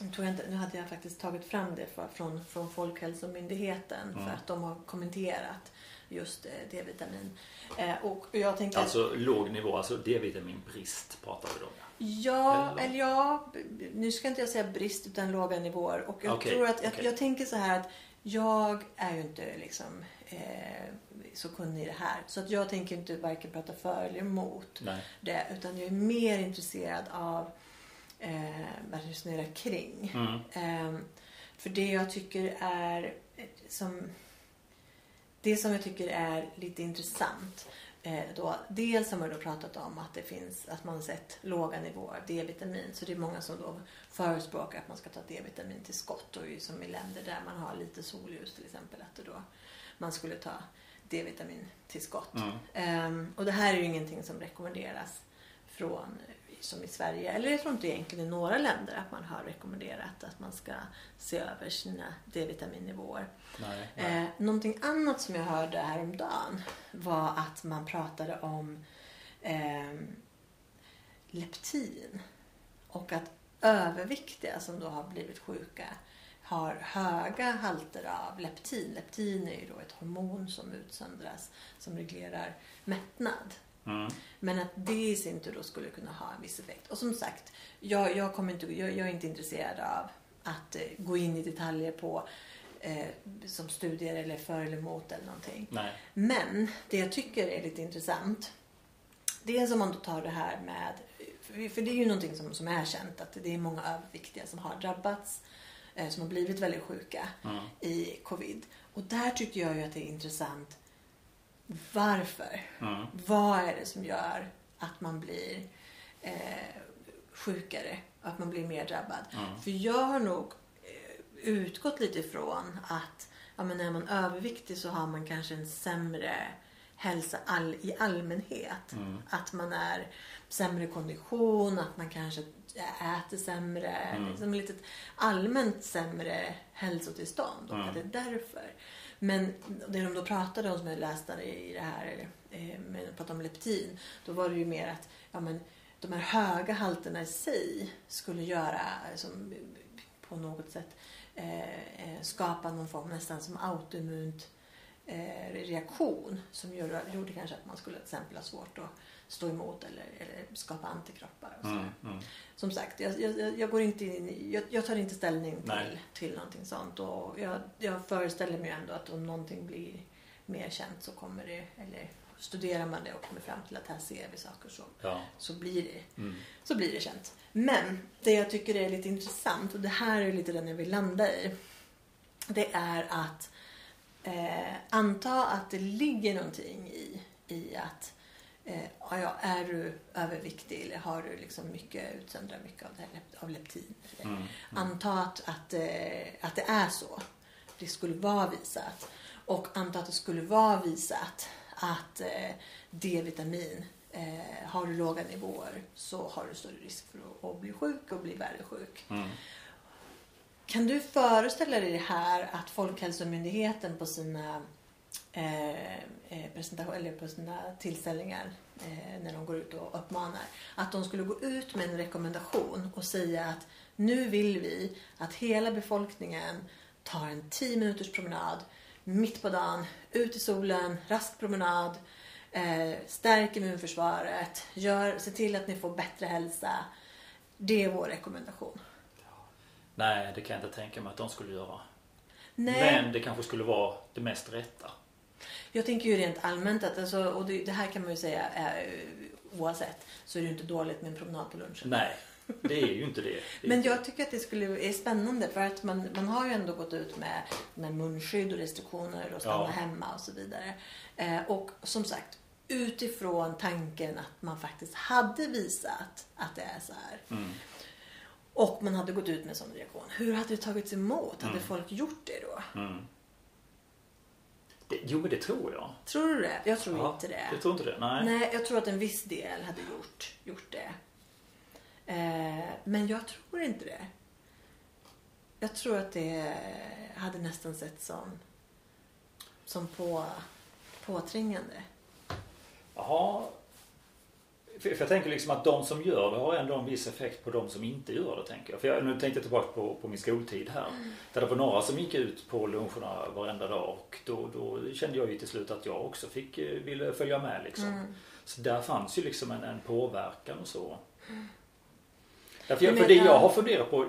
nu, tror jag inte, nu hade jag faktiskt tagit fram det för, från, från Folkhälsomyndigheten Mm. för att de har kommenterat just eh, D-vitamin. Eh, och jag tänker Alltså låg nivå, alltså D-vitaminbrist pratar vi om. Ja, Eller? eller ja, nu ska inte jag säga brist utan låga nivåer. Och jag Okej, tror att, jag, okej. jag tänker så här att jag är ju inte liksom eh, så kunnig i det här. Så att jag tänker inte varken prata för eller emot Nej. det. Utan jag är mer intresserad av eh, att resonera kring. Mm. Ehm, för det jag tycker är eh, som det som jag tycker är lite intressant eh, då, dels har man då pratat om att det finns att man har sett låga nivåer av D-vitamin så det är många som då förespråkar att man ska ta D-vitamin till skott och som i länder där man har lite solljus till exempel att det då man skulle ta D-vitamin till skott. Mm. Ehm, och det här är ju ingenting som rekommenderas från som i Sverige, eller jag tror inte egentligen i några länder att man har rekommenderat att man ska se över sina D-vitaminnivåer. Nej. nej. Eh, någonting annat som jag hörde häromdagen var att man pratade om eh, leptin och att överviktiga som då har blivit sjuka har höga halter av leptin. Leptin är ju då ett hormon som utsöndras som reglerar mättnad. Mm. Men att det i sin tur då skulle kunna ha en viss effekt. Och som sagt, jag, jag, kommer inte, jag, jag är inte intresserad av att eh, gå in i detaljer på eh, som studier eller för eller emot eller någonting. Nej. Men det jag tycker är lite intressant. Dels om man då tar det här med, för det är ju någonting som, som är känt att det är många överviktiga som har drabbats, som har blivit väldigt sjuka Mm. i covid. Och där tycker jag ju att det är intressant varför. Mm. Vad är det som gör att man blir eh, sjukare? Att man blir mer drabbad? Mm. För jag har nog eh, utgått lite ifrån att ja, men när man är överviktig så har man kanske en sämre hälsa all, i allmänhet. Mm. Att man är sämre kondition, att man kanske äter sämre. Mm. Liksom lite allmänt sämre hälsotillstånd. Och Mm. att det är därför. Men det de då pratade om som jag läste i det här eh, med att prata om leptin. Då var det ju mer att ja, men, de här höga halterna i sig skulle göra som, på något sätt eh, eh, skapa någon form nästan som autoimmunt eh, reaktion som gjorde, gjorde kanske att man skulle till exempel ha svårt att stå emot eller, eller skapa antikroppar. Och. Mm. Mm. Som sagt, jag, jag, jag går inte in jag, jag tar inte ställning till, Nej. till någonting sånt. Och jag, jag föreställer mig ändå att om någonting blir mer känt så kommer det, eller studerar man det och kommer fram till att här ser vi saker så, Ja. så, blir det, Mm. så blir det känt. Men det jag tycker är lite intressant och det här är lite den jag vill landa i. Det är att eh, anta att det ligger någonting i, i att eh, ja, är du överviktig eller har du liksom mycket utsöndrar mycket av, det här, av leptin. Mm. Anta att, att, eh, att det är så. Det skulle vara visat. Och anta att det skulle vara visat att eh, D-vitamin eh, har du låga nivåer så har du större risk för att, att bli sjuk och bli värre sjuk. Mm. Kan du föreställa dig det här att Folkhälsomyndigheten på sina eh, eh, presentation, eller på sina tillställningar eh, när de går ut och uppmanar. Att de skulle gå ut med en rekommendation och säga att nu vill vi att hela befolkningen tar en 10 minuters promenad mitt på dagen, ut i solen, rask promenad, eh, stärk immunförsvaret, gör, se till att ni får bättre hälsa. Det är vår rekommendation. Nej, det kan jag inte tänka mig att de skulle göra. Nej. Men det kanske skulle vara det mest rätta. Jag tänker ju rent allmänt att, alltså, och det, det här kan man ju säga eh, oavsett, så är det ju inte dåligt med en promenad på lunchen. Nej, det är ju inte det. det är Men jag tycker att det skulle är spännande för att man, man har ju ändå gått ut med, med munskydd och restriktioner och stanna Ja. hemma och så vidare. Eh, och som sagt, utifrån tanken att man faktiskt hade visat att det är så här. Mm. Och man hade gått ut med en sån reaktion. Hur hade det tagits emot? Hade Mm. folk gjort det då? Mm. Jo, men det tror jag. Tror du det? Jag tror Ja, inte det. Jag tror inte det. Nej. Nej, jag tror att en viss del hade gjort, gjort det. Eh, men jag tror inte det. Jag tror att det hade nästan sett som, som på, påträngande. Jaha. För, jag tänker liksom att de som gör det har ändå en viss effekt på de som inte gör det. Tänker jag. För jag, nu tänkte jag tillbaka på, på min skoltid här. Där det var några som gick ut på luncherna varenda dag. Och då, då kände jag ju till slut att jag också fick, eh, ville följa med liksom. Mm. Så där fanns ju liksom en, en påverkan och så. Därför jag, för det jag- har funderat på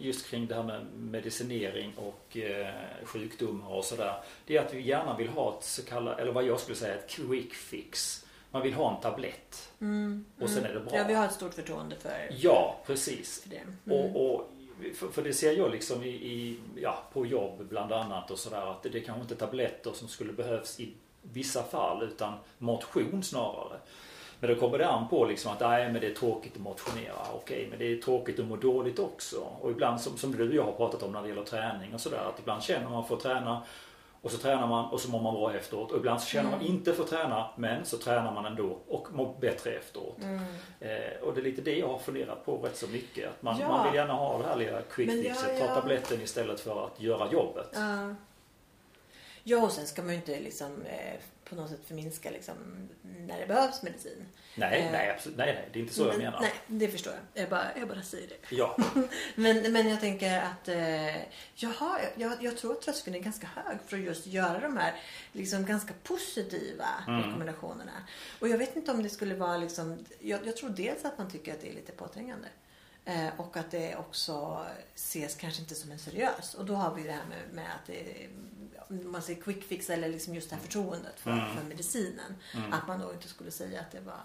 just kring det här med medicinering och eh, sjukdomar och sådär. Det är att vi gärna vill ha ett så kallat, eller vad jag skulle säga, ett quick fix. Man vill ha en tablett. Mm. Och sen är det bra. Ja, vi har ett stort förtroende för, Ja, precis. för det. Mm. Och, och, för, för det ser jag liksom i, i, ja, på jobb bland annat och sådär att det, det kanske inte är tabletter som skulle behövas i vissa fall utan motion snarare. Men då kommer det an på liksom att nej men det är tråkigt att motionera. Okej men det är tråkigt att må dåligt också. Och ibland som, som du och jag har pratat om när det gäller träning och sådär att ibland känner man för att träna och så tränar man och så mår man bra efteråt. Och ibland så känner man inte för att träna men så tränar man ändå och mår bättre efteråt. Mm. Eh, och det är lite det jag har funderat på rätt så mycket. Att man, Ja. man vill gärna ha det här lilla quick fixet. ja, Ta ja. tabletten istället för att göra jobbet. Ja. Ja, och sen ska man ju inte liksom, eh, på något sätt förminska liksom, när det behövs medicin. Nej, Eh. nej, absolut, nej, nej, det är inte så jag Men- menar. Nej, det förstår jag. Jag bara, jag bara säger det. Ja, Men, men jag tänker att eh, jaha, jag, jag tror att tröskeln är ganska hög för att just göra de här liksom, ganska positiva Mm. rekommendationerna. Och jag vet inte om det skulle vara liksom, jag, jag tror dels att man tycker att det är lite påträngande. Eh, och att det också ses kanske inte som en seriös. Och då har vi det här med, med att det man säger quick fix eller liksom just det här förtroendet för, Mm. för medicinen. Mm. Att man då inte skulle säga att det var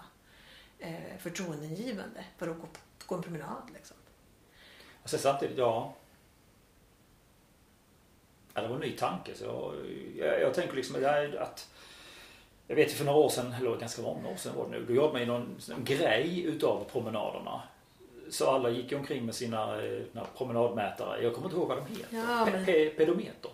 eh, förtroendeingivande för att gå, gå en promenad. Liksom. sen samtidigt, ja. ja. Det var en ny tanke. Så jag, jag, jag tänker liksom att, jag- att jag vet ju för några år sedan, eller ganska många år sedan var det nu, då gjorde man ju någon, någon grej utav promenaderna. Så alla gick omkring med sina eh, här promenadmätare. Jag kommer inte ihåg vad de heter. Ja, men- pe- pedometer.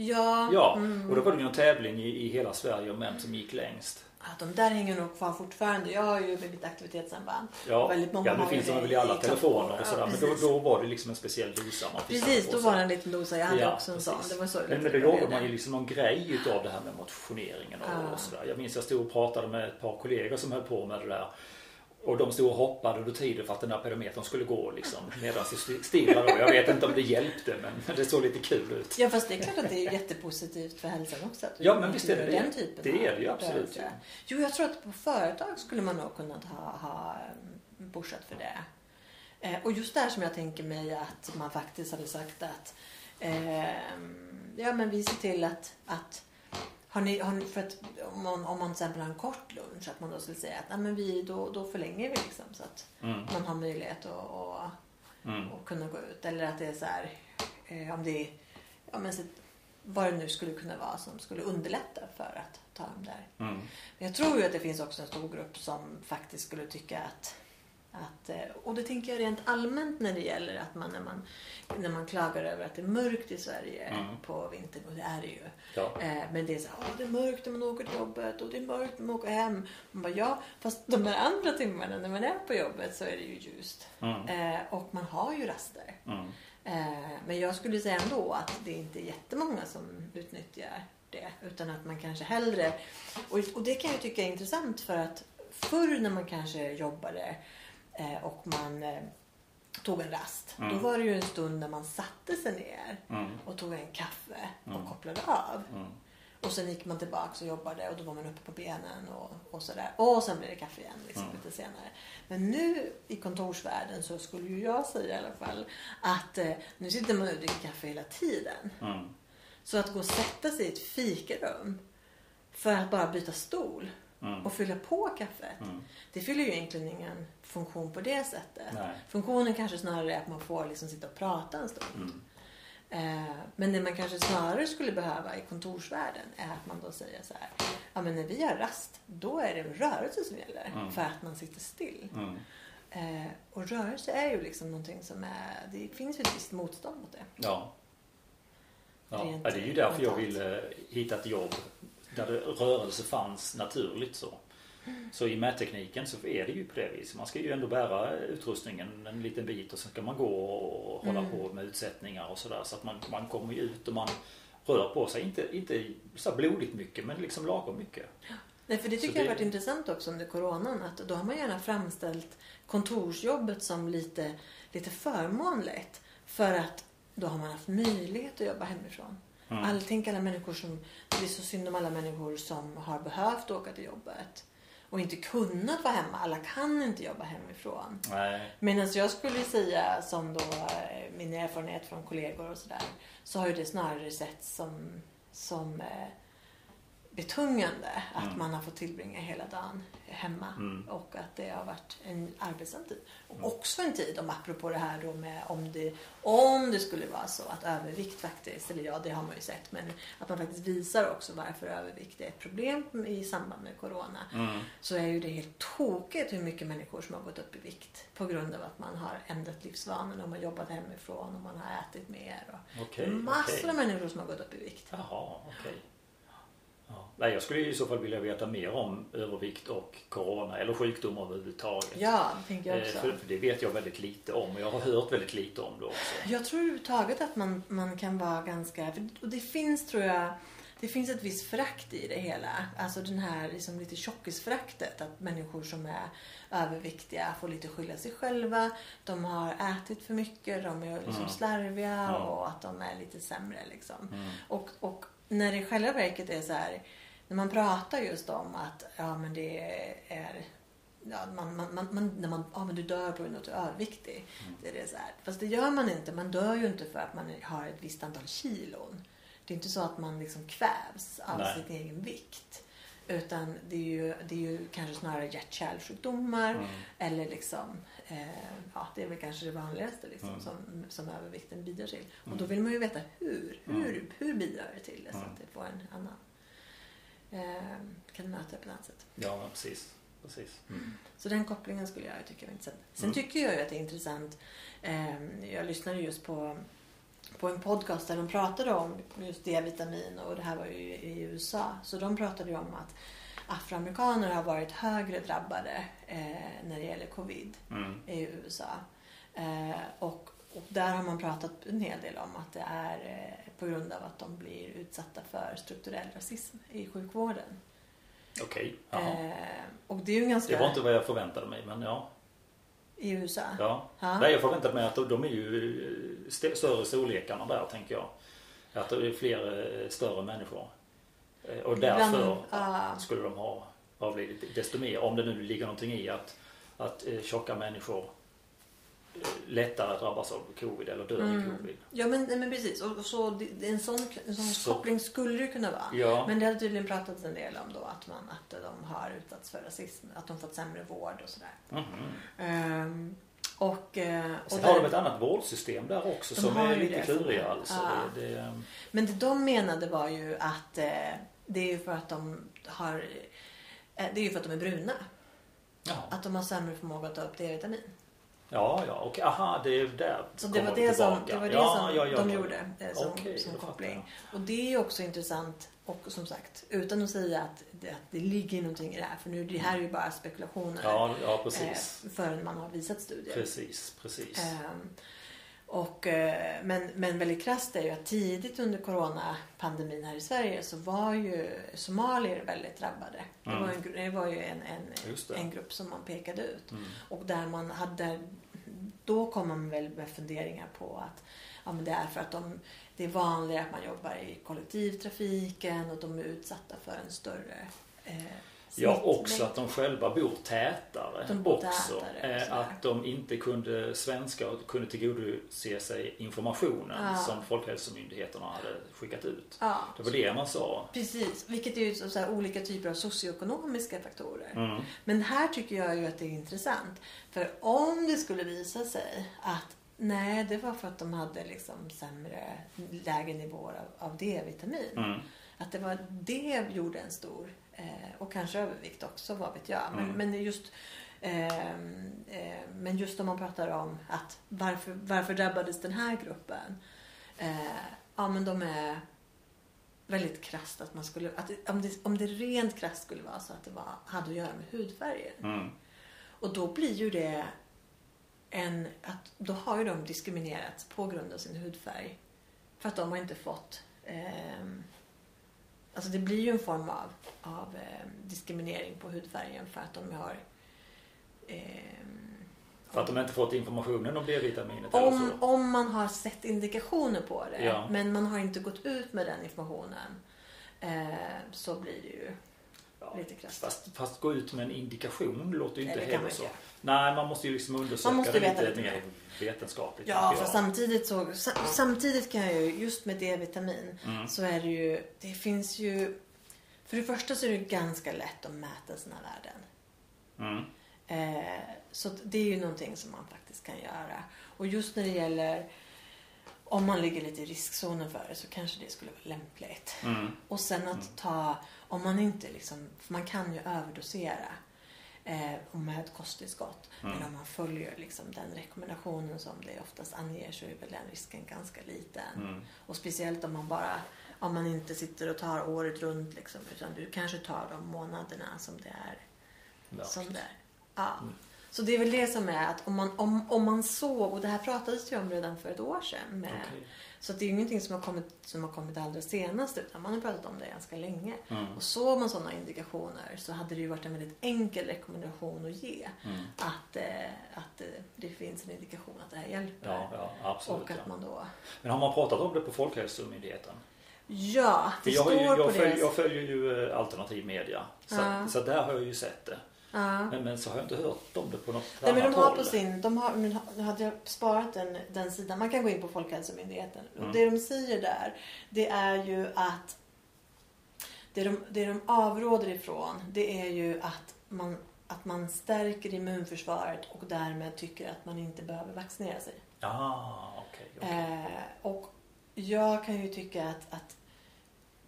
Ja, Ja, mm. och då var det ju någon tävling i, i hela Sverige om vem som gick längst. Att de där hänger nog kvar fortfarande. Jag har ju mitt aktivitetssamband. Ja, Väldigt många ja nu finns de väl i alla telefoner och sådär. Ja, men då, då var det liksom en speciell dosa man fick Precis, då var det en liten dosa. Jag hade Ja, också en precis. sån. Det var så Men, men då gjorde man ju liksom någon grej utav det här med motioneringen och, Ja. och sådär. Jag minns jag stod och pratade med ett par kollegor som höll på med det där. Och de stod och hoppade under tiden för att den där pedometern skulle gå liksom medan det stilla då. Jag vet inte om det hjälpte men det såg lite kul ut. Ja fast det är klart att det är jättepositivt för hälsan också. Att Ja, men visst är det gör det. Den typen Det är det ju absolut rörelse. Jo, jag tror att på företag skulle man nog kunnat ha, ha pushat för det. Eh, och just det här som jag tänker mig att man faktiskt hade sagt att eh, ja men vi ser till att, att Har ni, har ni, för att om man, om man till exempel har en kort lunch, att man då skulle säga att Nej, men vi, då, då förlänger vi liksom så att Mm. man har möjlighet att, att, Mm. att kunna gå ut. Eller att det är så här, eh, om det är, ja, men så, vad det nu skulle kunna vara som skulle underlätta för att ta dem där. Mm. Men jag tror ju att det finns också en stor grupp som faktiskt skulle tycka att att, eh, och det tänker jag rent allmänt när det gäller att man när man, när man klagar över att det är mörkt i Sverige Mm. på vintern och det är det ju. Ja. Eh, Men det är så här, "Åh, det är mörkt när man åker till jobbet och det är mörkt när man åker hem. Man bara, ja, fast de här andra timmarna när man är på jobbet så är det ju ljust. Mm. Eh, Och man har ju raster. Mm. Men jag skulle säga ändå att det inte är jättemånga som utnyttjar det. Utan att man kanske hellre... Och, och det kan jag tycka är intressant för att förr när man kanske jobbade och man eh, tog en rast. Mm. Då var det ju en stund när man satte sig ner Mm. och tog en kaffe och Mm. kopplade av. Mm. Och sen gick man tillbaka och jobbade och då var man uppe på benen och, och sådär. Och sen blev det kaffe igen liksom, Mm. lite senare. Men nu i kontorsvärlden så skulle ju jag säga i alla fall att eh, nu sitter man och dricker kaffe hela tiden. Mm. Så att gå och sätta sig i ett fikarum för att bara byta stol Mm. och fylla på kaffet. Mm. Det fyller ju egentligen ingen funktion på det sättet. Nej. Funktionen kanske snarare är att man får liksom sitta och prata en stund. Mm. Eh, Men det man kanske snarare skulle behöva i kontorsvärlden är att man då säger så här. Ja men när vi har rast, då är det en rörelse som gäller. Mm. För att man sitter still. Mm. Eh, Och rörelse är ju liksom någonting som är, det finns ju ett visst motstånd mot det. Ja. Ja. Rent det är ju därför jag ville hitta ett jobb där det, rörelse fanns naturligt så. Så i mättekniken så är det ju på det viset. Man ska ju ändå bära utrustningen en liten bit och sen ska man gå och hålla Mm. på med utsättningar och sådär. Så att man, man kommer ju ut och man rör på sig. Inte, inte så blodigt mycket men liksom lagom mycket. Nej, för det tycker Så jag har varit intressant också under coronan. Att då har man gärna framställt kontorsjobbet som lite, lite förmånligt. För att då har man haft möjlighet att jobba hemifrån. Mm. All, tänk alla människor som, det är så synd om alla människor som har behövt åka till jobbet. Och inte kunnat vara hemma. Alla kan inte jobba hemifrån. Medan jag skulle säga som då eh, min erfarenhet från kollegor och sådär. Så har ju det snarare sett som, som eh, betungande att Mm. man har fått tillbringa hela dagen hemma. Mm. Och att det har varit en arbetsam tid. Och Mm. också en tid, om apropå det här då med om det, om det skulle vara så att övervikt faktiskt, eller ja det har man ju sett, men att man faktiskt visar också varför övervikt är ett problem i samband med Corona Mm. så är ju det helt tokigt hur mycket människor som har gått upp i vikt på grund av att man har ändrat livsvanorna och man jobbat hemifrån och man har ätit mer. Och Okej. massor okej. av människor som har gått upp i vikt. Jaha, okej. Ja. Nej, jag skulle i så fall vilja veta mer om övervikt och corona eller sjukdomar överhuvudtaget. Ja, det tänker jag Eh, också. För, för det vet jag väldigt lite om och jag har hört väldigt lite om det också. Jag tror överhuvudtaget att man, man kan vara ganska... Och det finns, tror jag, det finns ett visst förakt i det hela. Alltså den här liksom lite tjockisföraktet. Att människor som är överviktiga får lite skylla sig själva. De har ätit för mycket, de är liksom Mm. slarviga Mm. och att de är lite sämre liksom. Mm. Och, och när det i själva verket är så här, när man pratar just om att ja men det är Ja, man, man, man, man, när man, ja men du dör på grund av att du är överviktig. Mm. Det är det så här. Fast det gör man inte. Man dör ju inte för att man har ett visst antal kilon. Det är inte så att man liksom kvävs av Nej. sin egen vikt. Utan det är ju, det är ju kanske snarare hjärt-kärlsjukdomar. Mm. Eller liksom, eh, ja det är väl kanske det vanligaste liksom, Mm. som, som övervikten bidrar till. Och Mm. då vill man ju veta hur. Hur, Mm. hur bidrar det till det så Mm. att det får en annan, eh, kan möta det på ett annat sätt. Ja, precis. precis. Mm. Så den kopplingen skulle jag tycka var intressant. Sen Mm. tycker jag ju att det är intressant. Eh, jag lyssnade just på, på en podcast där de pratade om just D-vitamin och det här var ju i USA. Så de pratade ju om att afroamerikaner har varit högre drabbade eh, när det gäller covid Mm. i USA. Eh, och, och där har man pratat en hel del om att det är eh, på grund av att de blir utsatta för strukturell rasism i sjukvården. Okej. Jaha. Eh, och det är ju ganska... Det var inte vad jag förväntade mig, men ja. I USA? ja. Ja. Nej, jag förväntade mig att de- de är ju eh, st- större storlekarna där, tänker jag. Att det är fler eh, större människor. Eh, Och därför Bland- ja. skulle de ha avlidit desto mer. Om det nu ligger någonting i att, att tjocka människor lättare att drabbas av covid eller dö i Mm. covid. Ja men, nej, men precis. Och, och så, en sån, en sån Så- koppling skulle det kunna vara. Ja. Men det har tydligen pratats en del om då att, man, att de har utsatts för rasism. Att de fått sämre vård och sådär. Mhm. Ehm, och, eh, och Sen har de ett annat vårdsystem där också De som är lite klurigare alltså. Ja. Det, det, Men det de menade var ju att eh, det är ju för att de har eh, det är ju för att de är bruna. ja. Att de har sämre förmåga att ta upp D-vitamin. Ja, ja, och aha, det är där Så det var det som, det var det ja, som ja, ja, de gjorde eh, som, Okej, som koppling. Och det är ju också intressant och som sagt utan att säga att det, att det ligger någonting i det här. För nu det här är ju bara spekulationer. Ja, ja precis. eh, förrän man har visat studier. Precis, precis. Ehm, och, eh, men, men väldigt krasst är ju att tidigt under coronapandemin här i Sverige så var ju somalier väldigt drabbade. Det, Mm. var, en, det var ju en, en, det. en grupp som man pekade ut. Mm. Och där man hade, då kom man väl med funderingar på att ja, men det är för att de, det är vanligare att man jobbar i kollektivtrafiken och de är utsatta för en större eh, Ja, också att de själva bor tätare. De bor också. tätare, Eh, att de inte kunde svenska och kunde tillgodose sig informationen Ja. som Folkhälsomyndigheterna hade skickat ut. Ja, Det var det man sa. precis. Vilket är ju så olika typer av socioekonomiska faktorer. Mm. Men här tycker jag ju att det är intressant. För om det skulle visa sig att nej, det var för att de hade liksom sämre, lägre nivåer av, av D-vitamin. Mm. Att det var det gjorde en stor, och kanske övervikt också, vad vet jag. Men, Mm. men just ehm, eh, men just om man pratar om att varför, varför drabbades den här gruppen? Eh, ja men de är väldigt krasst att man skulle, att om, det, om det rent krasst skulle vara så att det var, hade att göra med hudfärger. Mm. Och då blir ju det en, att då har ju de diskriminerats på grund av sin hudfärg. För att de har inte fått, ehm, alltså det blir ju en form av, av ehm, diskriminering på hudfärgen för att de har ehm, För att de inte fått informationen om D-vitaminet eller om, så. om man har sett indikationer på det Ja. men man har inte gått ut med den informationen eh, så blir det ju Ja. lite krasst. Fast, fast gå ut med en indikation låter ju inte det heller så. inte Nej, man måste ju liksom undersöka Man måste det veta lite lite mer vetenskapligt. Ja, för samtidigt så sa- samtidigt kan jag ju just med D-vitamin Mm. så är det ju, det finns ju för det första så är det ganska lätt att mäta sina värden. Mm. Eh, så det är ju någonting som man faktiskt kan göra. Och just när det gäller om man ligger lite i riskzonen för det så kanske det skulle vara lämpligt. Mm. Och sen att ta, om man inte liksom, för man kan ju överdosera eh, med ett kosttillskott. Mm. Men om man följer liksom den rekommendationen som det oftast anger så är väl den risken ganska liten. Mm. Och speciellt om man bara, om man inte sitter och tar året runt liksom, utan du kanske tar de månaderna som det är. Som det är. Ja. Så det är väl det som är att om man, om, om man såg, och det här pratades ju om redan för ett år sedan. Med, Okej. Så att det är ju ingenting som har kommit, som har kommit allra senast utan man har pratat om det ganska länge. Mm. Och såg man sådana indikationer så hade det ju varit en väldigt enkel rekommendation att ge. Mm. Att, eh, att eh, det finns en indikation att det här hjälper. Ja, ja, absolut. och att ja. man då... Men har man pratat om det på Folkhälsomyndigheten? Ja, det jag, står ju, jag, på följer, deras... jag följer ju eh, alternativ media. Så, så där har jag ju sett det. Ja. Men, men så har jag inte hört om det på något Nej, men annat de har håll. på sin, de har, nu hade jag sparat den, den sidan. Man kan gå in på Folkhälsomyndigheten. Mm. Och det de säger där, det är ju att det de, det de avråder ifrån, det är ju att man, att man stärker immunförsvaret och därmed tycker att man inte behöver vaccinera sig. Ah, okej. okej. Eh, och jag kan ju tycka att, att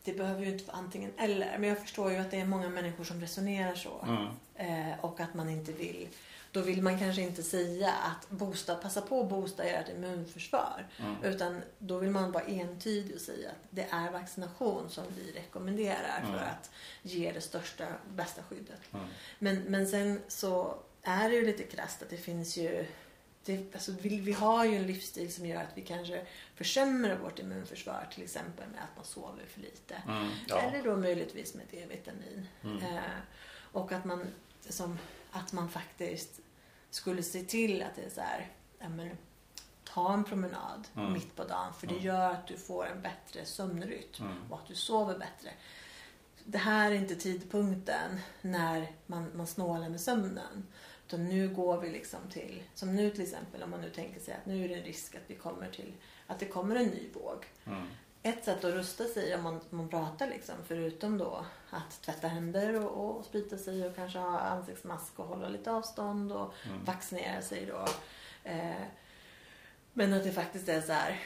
det behöver ju inte vara antingen eller. Men jag förstår ju att det är många människor som resonerar så. Mm. Eh, och att man inte vill. Då vill man kanske inte säga att boosta, passa på att boosta ert immunförsvar. Mm. Utan då vill man vara entydig och säga att det är vaccination som vi rekommenderar Mm. för att ge det största, bästa skyddet. Mm. Men, men sen så är det ju lite krasst att det finns ju det, alltså vi, vi har ju en livsstil som gör att vi kanske försämrar vårt immunförsvar till exempel med att man sover för lite. Mm. Ja. Eller då möjligtvis med D-vitamin. Mm. Eh, och att man, som, att man faktiskt skulle se till att det är så här, ja, men, ta en promenad Mm. mitt på dagen för det Mm. gör att du får en bättre sömnrytm Mm. och att du sover bättre. det här är inte tidpunkten när man, man snålar med sömnen. Utan nu går vi liksom till, som nu till exempel om man nu tänker sig att nu är det en risk att vi kommer till, att det kommer en ny våg. Ett sätt att rusta sig om man, man pratar liksom, förutom då att tvätta händer och, och sprita sig och kanske ha ansiktsmask och hålla lite avstånd och Mm. vaccinera sig då. Eh, men att det faktiskt är så här,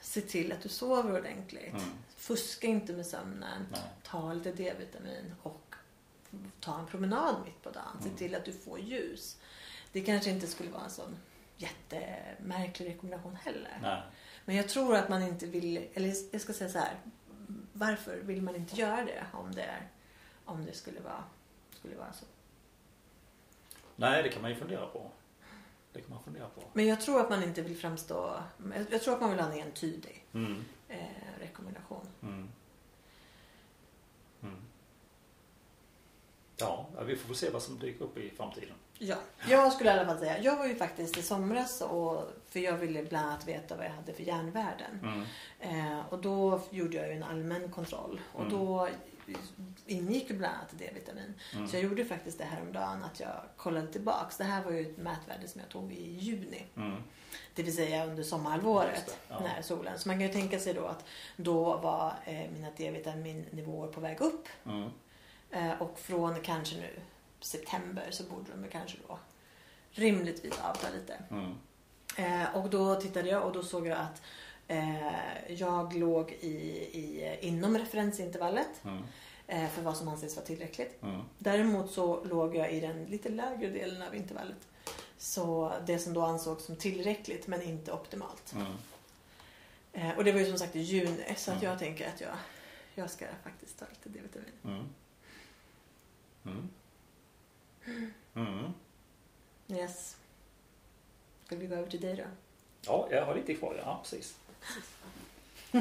se till att du sover ordentligt. Mm. Fuska inte med sömnen. Nej. Ta lite D-vitamin och ta en promenad mitt på dagen. Se Mm. till att du får ljus. Det kanske inte skulle vara en sån jättemärklig rekommendation heller. Nej. Men jag tror att man inte vill, eller jag ska säga så här. Varför vill man inte göra det om det, är, om det skulle, vara, skulle vara så? Nej, det kan man ju fundera på. Det kan man fundera på. Men jag tror att man inte vill framstå... Jag, tror att man vill ha en entydig Mm. eh, rekommendation. Mm. Mm. Ja, vi får se vad som dyker upp i framtiden. Ja, jag skulle i alla fall säga. Jag var ju faktiskt i somras och, för jag ville bland annat veta vad jag hade för järnvärden. Mm. Eh, och då gjorde jag ju en allmän kontroll och Mm. då ingick ju bland annat D-vitamin. Mm. Så jag gjorde faktiskt det här om dagen att jag kollade tillbaks. Det här var ju ett mätvärde som jag tog i juni. Mm. Det vill säga under sommarhalvåret ja. när solen. Så man kan ju tänka sig då att då var eh, mina D-vitaminnivåer på väg upp. Mm. Eh, och från kanske nu september så borde de kanske då rimligtvis avta lite. Mm. Eh, och då tittade jag och då såg jag att eh, jag låg i, i, inom referensintervallet Mm. eh, för vad som anses vara tillräckligt. Mm. Däremot så låg jag i den lite lägre delen av intervallet. Så det som då ansågs som tillräckligt men inte optimalt. Mm. Och det var ju som sagt i juni så att Mm. jag tänker att jag, jag ska faktiskt ta lite D-vitamin. Mm. Mm. Yes. Ska vi gå över till dig då? Ja, jag har lite kvar. Ja, precis.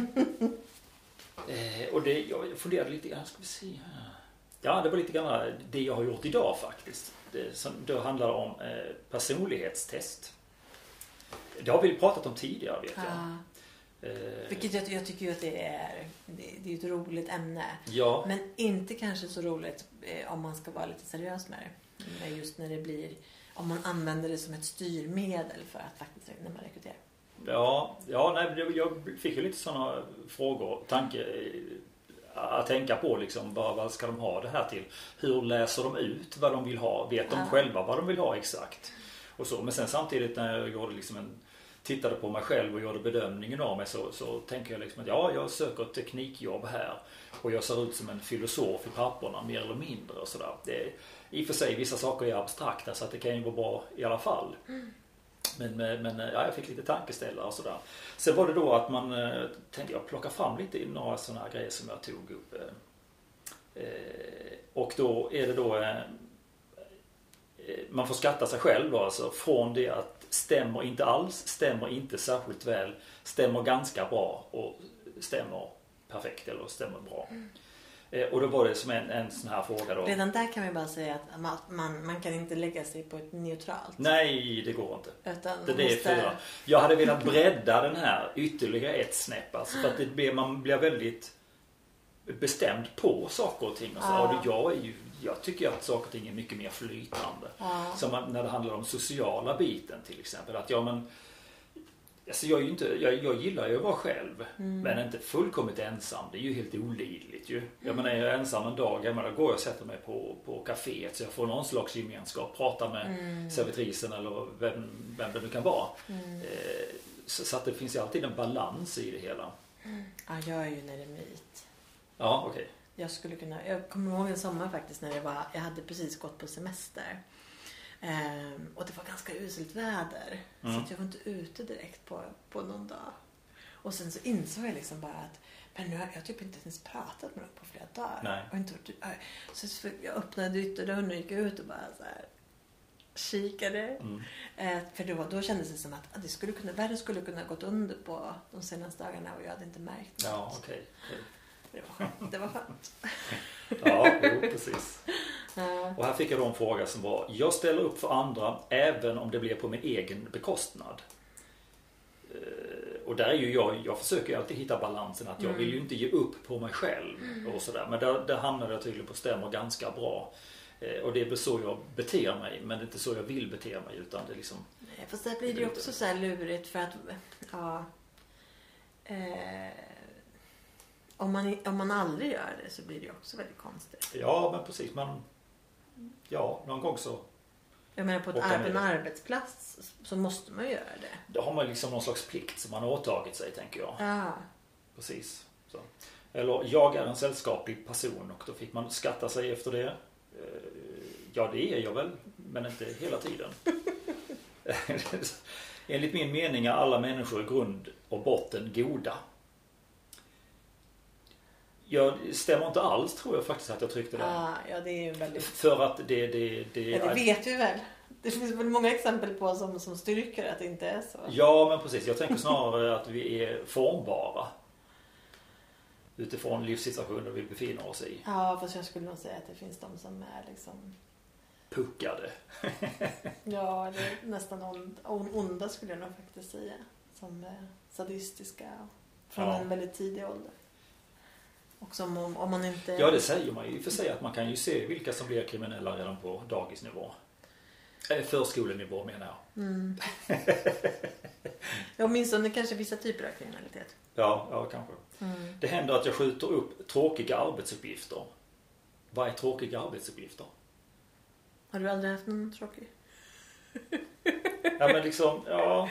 eh, och det, jag funderade lite grann, ska vi se här. Ja, det var lite grann det jag har gjort idag faktiskt. Det, som då handlar om eh, personlighetstest. Det har vi pratat om tidigare vet jag. Ja. Eh, Vilket jag, jag tycker ju att det är, det, det är ett roligt ämne. ja, Men inte kanske så roligt eh, om man ska vara lite seriös med det. Just när det blir, om man använder det som ett styrmedel för att faktiskt när man rekryterar. ja, ja nej, jag fick ju lite sådana frågor, tanke, eh, att tänka på liksom, vad, vad ska de ha det här till? Hur läser de ut vad de vill ha? Vet de Ja. själva vad de vill ha exakt? Och så. Men sen samtidigt när jag gjorde liksom en, tittade på mig själv och gjorde bedömningen av mig så, så tänker jag liksom att ja, jag söker ett teknikjobb här och jag ser ut som en filosof i papperna mer eller mindre och sådär. I och för sig vissa saker är abstrakta så att det kan ju vara bra i alla fall. Men, men ja, jag fick lite tankeställare och sådär. Sen var det då att man eh, tänkte jag plocka fram lite i några sådana här grejer som jag tog upp. eh, eh, Och då är det då man får skatta sig själv då alltså från det att stämmer inte alls, stämmer inte särskilt väl, stämmer ganska bra och stämmer perfekt eller stämmer bra. Eh, Och då var det som en, en sån här fråga då. Redan där kan vi bara säga att man, man, man kan inte lägga sig på ett neutralt. Nej, det går inte. Utan Det, det är måste- fyra. Jag hade velat bredda den här ytterligare ett snäpp. Alltså för att det blir, man blir väldigt bestämd på saker och ting. Och så. Ja. Det- jag, är ju, jag tycker att saker och ting är mycket mer flytande. Ja. Som när det handlar om sociala biten till exempel. Att ja men Alltså jag, är inte, jag, jag gillar ju att vara själv. Mm. Men inte fullkomligt ensam. Det är ju helt olidligt ju. Jag menar, är jag ensam en dag, jag menar, då går jag och sätter mig på, på kaféet så jag får någon slags gemenskap. Pratar med Mm. servitrisen eller vem, vem det nu kan vara. Mm. Eh, så, så att det finns ju alltid en balans i det hela. Ja, jag är ju en eremit. Ja, okej. Jag skulle kunna, jag kommer ihåg en sommar faktiskt när det var, jag hade precis gått på semester. Ehm, och det var ganska uselt väder. Så Mm. att jag var inte ute direkt på, på någon dag. Och sen så insåg jag liksom bara att men nu har jag typ inte ens pratat med dem på flera dagar. Nej. Och inte, så så jag öppnade ytterdörren och gick ut och bara så här kikade. Mm. Eh, för då, då kändes det som att ah, det skulle kunna, världen skulle kunna gått under på de senaste dagarna och jag hade inte märkt Ja, något. okej. Det var skönt. Det var skönt. Ja, jo, precis. Ja. Och här fick jag då en fråga som var Jag ställer upp för andra även om det blir på min egen bekostnad. Eh, Och där är ju jag, jag försöker ju alltid hitta balansen att jag Mm. vill ju inte ge upp på mig själv och sådär. Men där, där hamnade jag tydligen på stämmer ganska bra. Eh, och det är så jag beter mig men det är inte så jag vill bete mig utan det är liksom Nej, Fast där blir det ju också så lurigt för att ja, eh, om, man, om man aldrig gör det så blir det ju också väldigt konstigt. Ja men precis men Ja någon gång så Jag menar på ett, ar- en arbetsplats så måste man ju göra det. Då har man liksom någon slags plikt som man har åtagit sig tänker jag. Ja. Precis. Så. Eller jag är en sällskaplig person och då fick man skatta sig efter det. Eh, Ja det är jag väl men inte hela tiden. Enligt min mening är alla människor i grund och botten goda. Jag stämmer inte alls tror jag faktiskt att jag tryckte det. Ah, ja, det är ju väldigt... För att det, det, det, Ja, det vet vi väl. Det finns väl många exempel på som, som styrker att det inte är så. Ja men precis. Jag tänker snarare att vi är formbara. Utifrån livssituationer vi befinner oss i. Ja, fast jag skulle nog säga att det finns de som är liksom... Puckade. Ja, eller nästan ond, on- onda skulle jag nog faktiskt säga. Som är sadistiska från Ja. en väldigt tidig ålder. Och som om, om man inte... Ja det säger man ju för sig att man kan ju se vilka som blir kriminella redan på dagisnivå. Eh, Förskolenivå menar jag. Mm. Ja, Åtminstone kanske vissa typer av kriminalitet. Ja, ja kanske. Mm. Det händer att jag skjuter upp tråkiga arbetsuppgifter. Vad är tråkiga arbetsuppgifter? Har du aldrig haft någon tråkig? Ja men liksom, ja.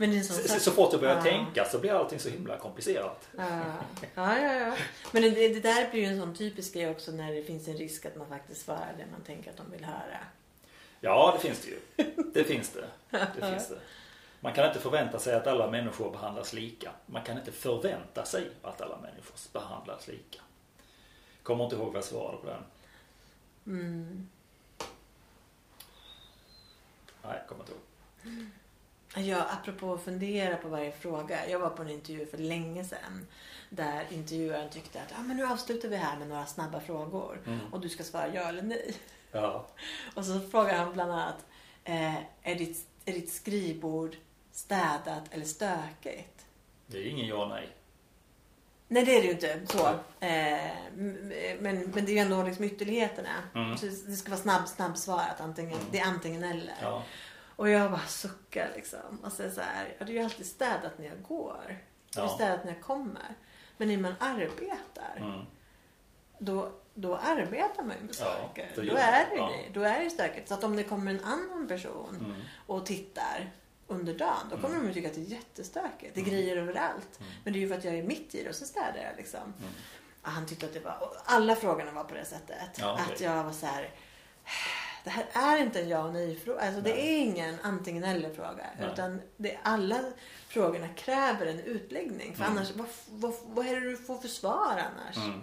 Men Så, sak- så fort jag börjar Ja. tänka så blir allting så himla komplicerat. Ja, ja, ja. ja. Men det, det där blir ju en sån typisk grej också när det finns en risk att man faktiskt svarar det man tänker att de vill höra. Ja, det finns det ju. Det finns det. Det finns det. Man kan inte förvänta sig att alla människor behandlas lika. Man kan inte förvänta sig att alla människor behandlas lika. Kommer inte ihåg vad jag svarade på den. Mm. Nej, kommer inte ihåg. Ja, apropå att fundera på varje fråga. Jag var på en intervju för länge sedan. Där intervjuaren tyckte att ah, men nu avslutar vi här med några snabba frågor. Mm. Och du ska svara ja eller nej. Ja. Och så frågar han bland annat. Eh, är, ditt, är ditt skrivbord städat eller stökigt? Det är ingen ja nej. Nej det är det ju inte så. Eh, men, men det är ju ändå liksom ytterligheterna. Mm. Så det ska vara snabb, snabb svarat. Antingen, Det är antingen eller. Ja. Och jag bara suckar liksom. Och så det så här, ja, det är ju alltid städat när jag går. Det är Ja. städat när jag kommer. Men när man arbetar, Mm. då, då arbetar man ju med Ja, saker. det då, gör är det, Ja. ju- då är det stökigt. Så att om det kommer en annan person Mm. och tittar under dagen, då kommer Mm. de ju tycka att det är jättestökigt. Det är grejer överallt. Men det är ju för att jag är mitt i det och så städar jag liksom. Mm. Ja, han tyckte att det var, alla frågorna var på det sättet. Ja, okej. Att jag var så här. Det här är inte en ja och nej fråga. Alltså det Nej. är ingen antingen eller fråga. Nej. Utan det, alla frågorna kräver en utläggning. För Mm. annars, vad, vad, vad är det du får för svar annars? Mm.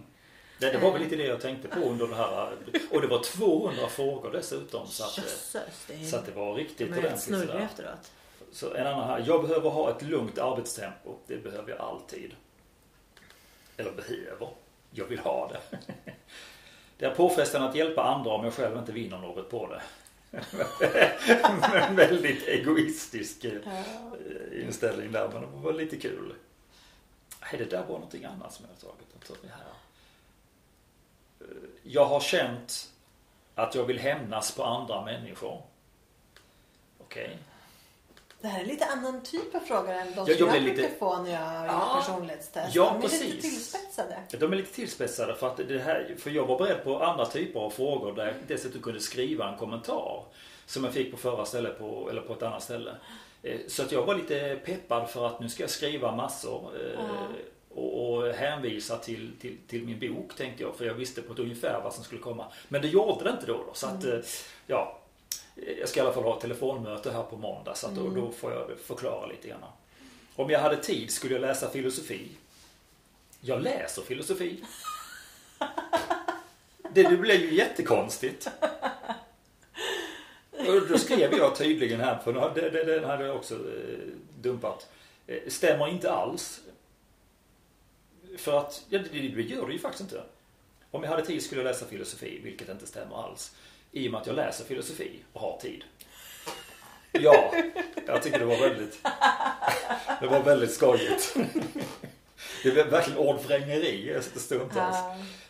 Det, det var väl lite det jag tänkte på under det här. Och det var 200 frågor dessutom. Så att, Jösses, det är, så att det var riktigt de ordentligt. snurriga sådär. efteråt. Så en annan här. Jag behöver ha ett lugnt arbetstempo. Det behöver jag alltid. Eller behöver. Jag vill ha det. Det är påfrestande att hjälpa andra om jag själv inte vinner något på det. En väldigt egoistisk eh, inställning där. Men det var lite kul. Nej, det där var någonting annat som jag har tagit. Eh, Jag har känt att jag vill hämnas på andra människor. Okej. Det här är lite annan typ av frågor än de Ja, som jag jag, brukar lite- få när jag gör Ja. personlighetstest. Ja, de är lite precis. tillspetsade. De är lite tillspetsade för att det här, för jag var beredd på andra typer av frågor där jag dessutom kunde skriva en kommentar. Som jag fick på förra stället på, eller på ett annat ställe. Eh, Så att jag var lite peppad för att nu ska jag skriva massor. Ja. Och, och hänvisa till, till, till min bok tänkte jag. För jag visste på ett ungefär vad som skulle komma. Men det gjorde det inte då. då så att, eh, ja. Jag ska i alla fall ha telefonmöte här på måndag. Så att då, då får jag förklara lite grann. Om jag hade tid skulle jag läsa filosofi. Jag läser filosofi. Det, det blev ju jättekonstigt. Och då skrev jag tydligen här, för den hade jag också eh, dumpat. Eh, Stämmer inte alls. För att, ja det, det gör det ju faktiskt inte. Om jag hade tid skulle jag läsa filosofi, vilket inte stämmer alls. I och med att jag läser filosofi och har tid. Ja, jag tycker det var väldigt, det var väldigt skojigt. Det är verkligen ordvrängeri stundtals.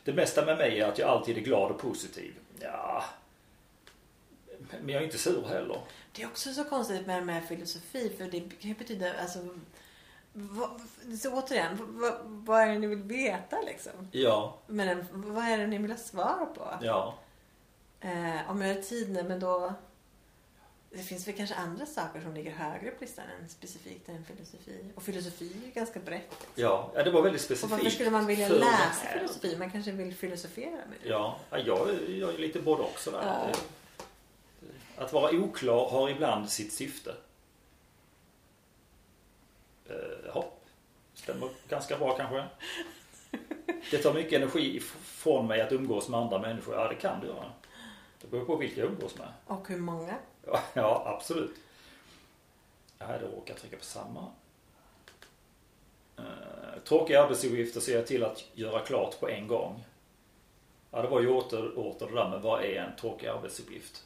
Det mesta med mig är att jag alltid är glad och positiv. Ja, men jag är inte sur heller. Det är också så konstigt med, med filosofi för det kan ju betyda, alltså, vad, så återigen, vad, vad är det ni vill veta liksom? Ja, Men vad är det ni vill ha svar på? ja. Eh, om jag har tid nu, men då... Det finns väl kanske andra saker som ligger högre på listan än specifikt än filosofi. Och filosofi är ju ganska brett. Liksom. Ja, ja, det var väldigt Och specifikt. varför skulle man vilja för läsa filosofi? Man kanske vill filosofera med det. Ja, ja, jag, jag är lite både också där. Ja. Att vara oklar har ibland sitt syfte. Eh, Ja, stämmer ganska bra kanske. Det tar mycket energi från mig att umgås med andra människor. Ja, det kan det göra. Det beror på vilka jag umgås med. Och hur många? Ja, absolut. Jag hade råkat trycka på samma. Eh, tråkiga arbetsuppgifter ser jag till att göra klart på en gång. Ja, det var ju åter, åter det där med vad är en tråkig arbetsuppgift?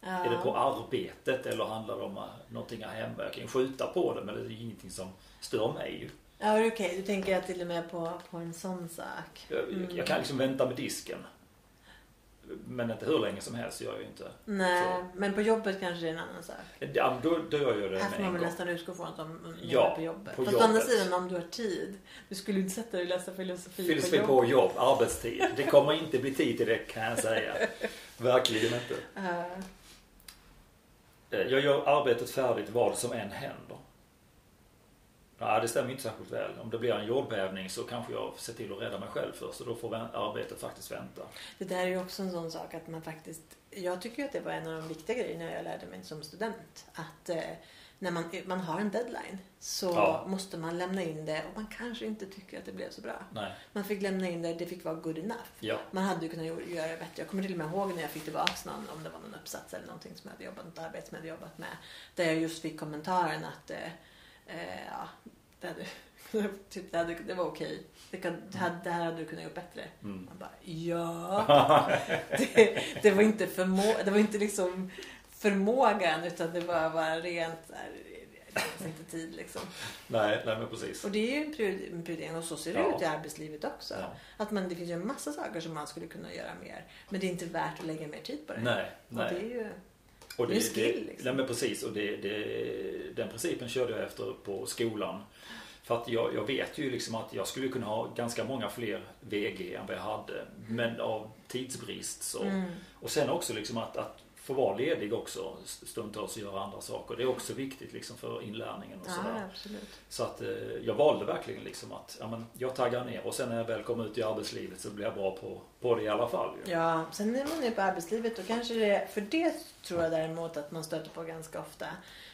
Ja. Är det på arbetet eller handlar det om eh, någonting här hemma? Jag kan ju skjuta på det men det är ingenting som stör mig ju. Ja, okej. Du tänker till och med på, på en sån sak. Jag, jag kan liksom vänta med disken. Men inte hur länge som helst gör jag ju inte. Nej, men på jobbet kanske det är en annan sak. Ja, då, då gör jag det Här får man väl nästan utgå från att de Ja, på jobbet. på Fast å andra sidan om du har tid. Du skulle inte sätta dig och läsa filosofi, Filosofi på på jobbet. jobb, arbetstid. Det kommer inte bli tid till det kan jag säga. Verkligen inte. Eh, Jag gör arbetet färdigt vad som än händer. Nej, det stämmer inte särskilt väl. Om det blir en jordbävning så kanske jag ser till att rädda mig själv först och då får arbetet faktiskt vänta. Det där är ju också en sån sak att man faktiskt... Jag tycker att det var en av de viktiga grejerna jag lärde mig som student. Att eh, när man, man har en deadline så Ja. måste man lämna in det och man kanske inte tycker att det blev så bra. Nej. Man fick lämna in det, det fick vara good enough. Ja. Man hade ju kunnat gö- göra det bättre. Jag kommer till och med ihåg när jag fick tillbaka någon, om det var någon uppsats eller någonting som jag hade jobbat, något arbete som jag hade jobbat med. Där jag just fick kommentaren att eh, eh, ja, det, hade, typ, det, hade, det var okej. Det, kan, det, hade, det här hade du kunnat gjort bättre. Mm. Man bara, ja. det, det var inte förmå, det var inte liksom förmågan utan det var bara rent fanns inte tid liksom. Nej, nej men precis. Och det är ju en priori- en prioritering och så ser det Ja. ut i arbetslivet också. Ja. Att man, det finns ju en massa saker som man skulle kunna göra mer. Men det är inte värt att lägga mer tid på det. Nej, Och det är nej. ju... Och det är skill, liksom. Nej men precis och det, det, den principen körde jag efter på skolan. För att jag, jag vet ju liksom att jag skulle kunna ha ganska många fler VG än vad jag hade. Men av tidsbrist så. Mm. Och sen också liksom att, att få vara ledig också stundtals och göra andra saker. Det är också viktigt liksom för inlärningen och Ja, sådär. absolut. Så att eh, jag valde verkligen liksom att ja, men jag taggar ner och sen när jag väl kommer ut i arbetslivet så blir jag bra på, på det i alla fall. Ju. Ja, sen när man är på arbetslivet då kanske det, för det tror jag däremot att man stöter på ganska ofta,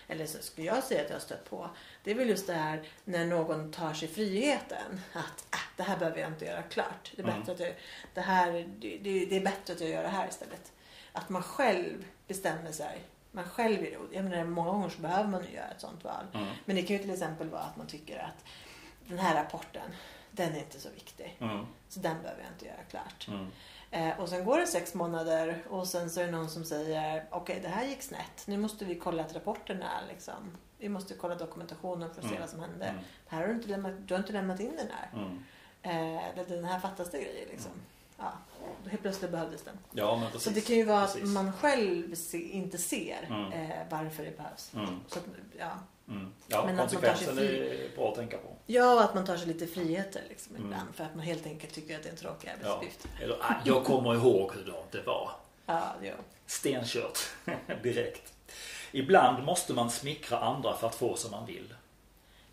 eller så skulle jag säga att jag har stött på, det är väl just det här när någon tar sig friheten att äh, det här behöver jag inte göra klart. Det är, Mm. bättre att jag, det här, det, det, det är bättre att jag gör det här istället. Att man själv bestämmer sig. Man själv är Jag menar, många gånger så behöver man ju göra ett sånt val. Mm. Men det kan ju till exempel vara att man tycker att den här rapporten, den är inte så viktig. Mm. Så den behöver jag inte göra klart. Mm. Eh, och sen går det sex månader och sen så är det någon som säger okej det här gick snett. Nu måste vi kolla att rapporterna liksom. Vi måste kolla dokumentationen för att se Mm. vad som hände. Mm. Här har du, inte lämnat, du har inte lämnat in den här. Mm. Eh, den här fattas det grejer liksom. Ja, då helt plötsligt behövdes den. Ja men precis. Så det kan ju vara att Precis. man själv se, inte ser Mm. eh, varför det behövs. Mm. Så att, ja. Mm. Ja, Men att konsekvensen är bra att tänka på. ja, att man tar sig lite friheter liksom Mm. ibland. För att man helt enkelt tycker att det är en tråkig Ja. arbetsuppgift. Eller, ah, jag kommer ihåg hur det var. Ja, ja. Stenkört. Direkt. Ibland måste man smickra andra för att få som man vill.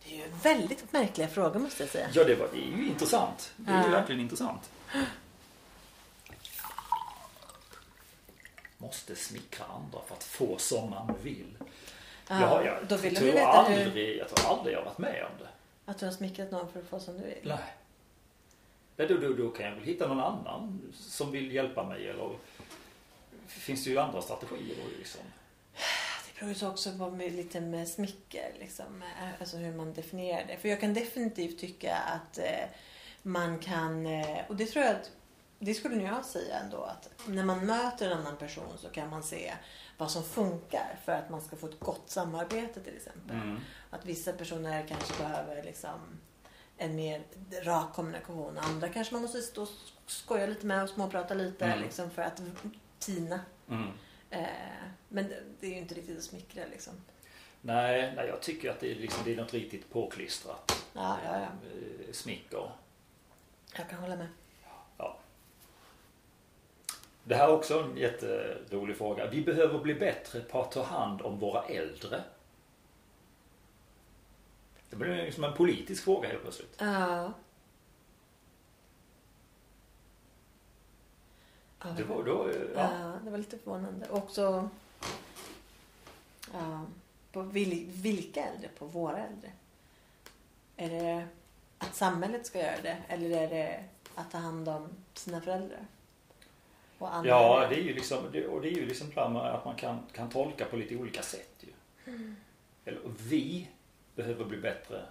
Det är ju väldigt märkliga frågor måste jag säga. Ja, det, var, det är ju intressant. Det är ju Ja. verkligen intressant. Måste smickra andra för att få som man vill. Ja, jag, jag, då vill de tror veta hur- aldrig, jag tror aldrig jag har varit med om det. Att du har smickrat någon för att få som du vill. Nej. Nej, då, då, då kan jag väl hitta någon annan som vill hjälpa mig eller finns det ju andra strategier då liksom. Det beror ju så också på med, lite med smicker, liksom, eh, alltså hur man definierar det. För jag kan definitivt tycka att eh, man kan, eh, och det tror jag att det skulle jag säga ändå att när man möter en annan person så kan man se vad som funkar för att man ska få ett gott samarbete till exempel. Mm. Att vissa personer kanske behöver liksom en mer rak kommunikation. Andra kanske man måste stå och skoja lite med och småprata lite Mm. liksom för att tina. Mm. Eh, men det- det är ju inte riktigt att smickra liksom. Nej, nej, jag tycker att det är, liksom, det är något riktigt påklistrat. Ja, ja, ja. eh, Smicker. Jag kan hålla med. Det här är också en jätterolig fråga. Vi behöver bli bättre på att ta hand om våra äldre. Det blir liksom en politisk fråga helt plötsligt. Ja. Ja, Det var, då, Ja, ja. det var lite förvånande. Också ja, på vil, vilka äldre? På våra äldre? Är det att samhället ska göra det? Eller är det att ta hand om sina föräldrar? Och andra ja, det är ju liksom, det, och det är ju liksom att man kan, kan tolka på lite olika sätt ju. Mm. Eller vi behöver bli bättre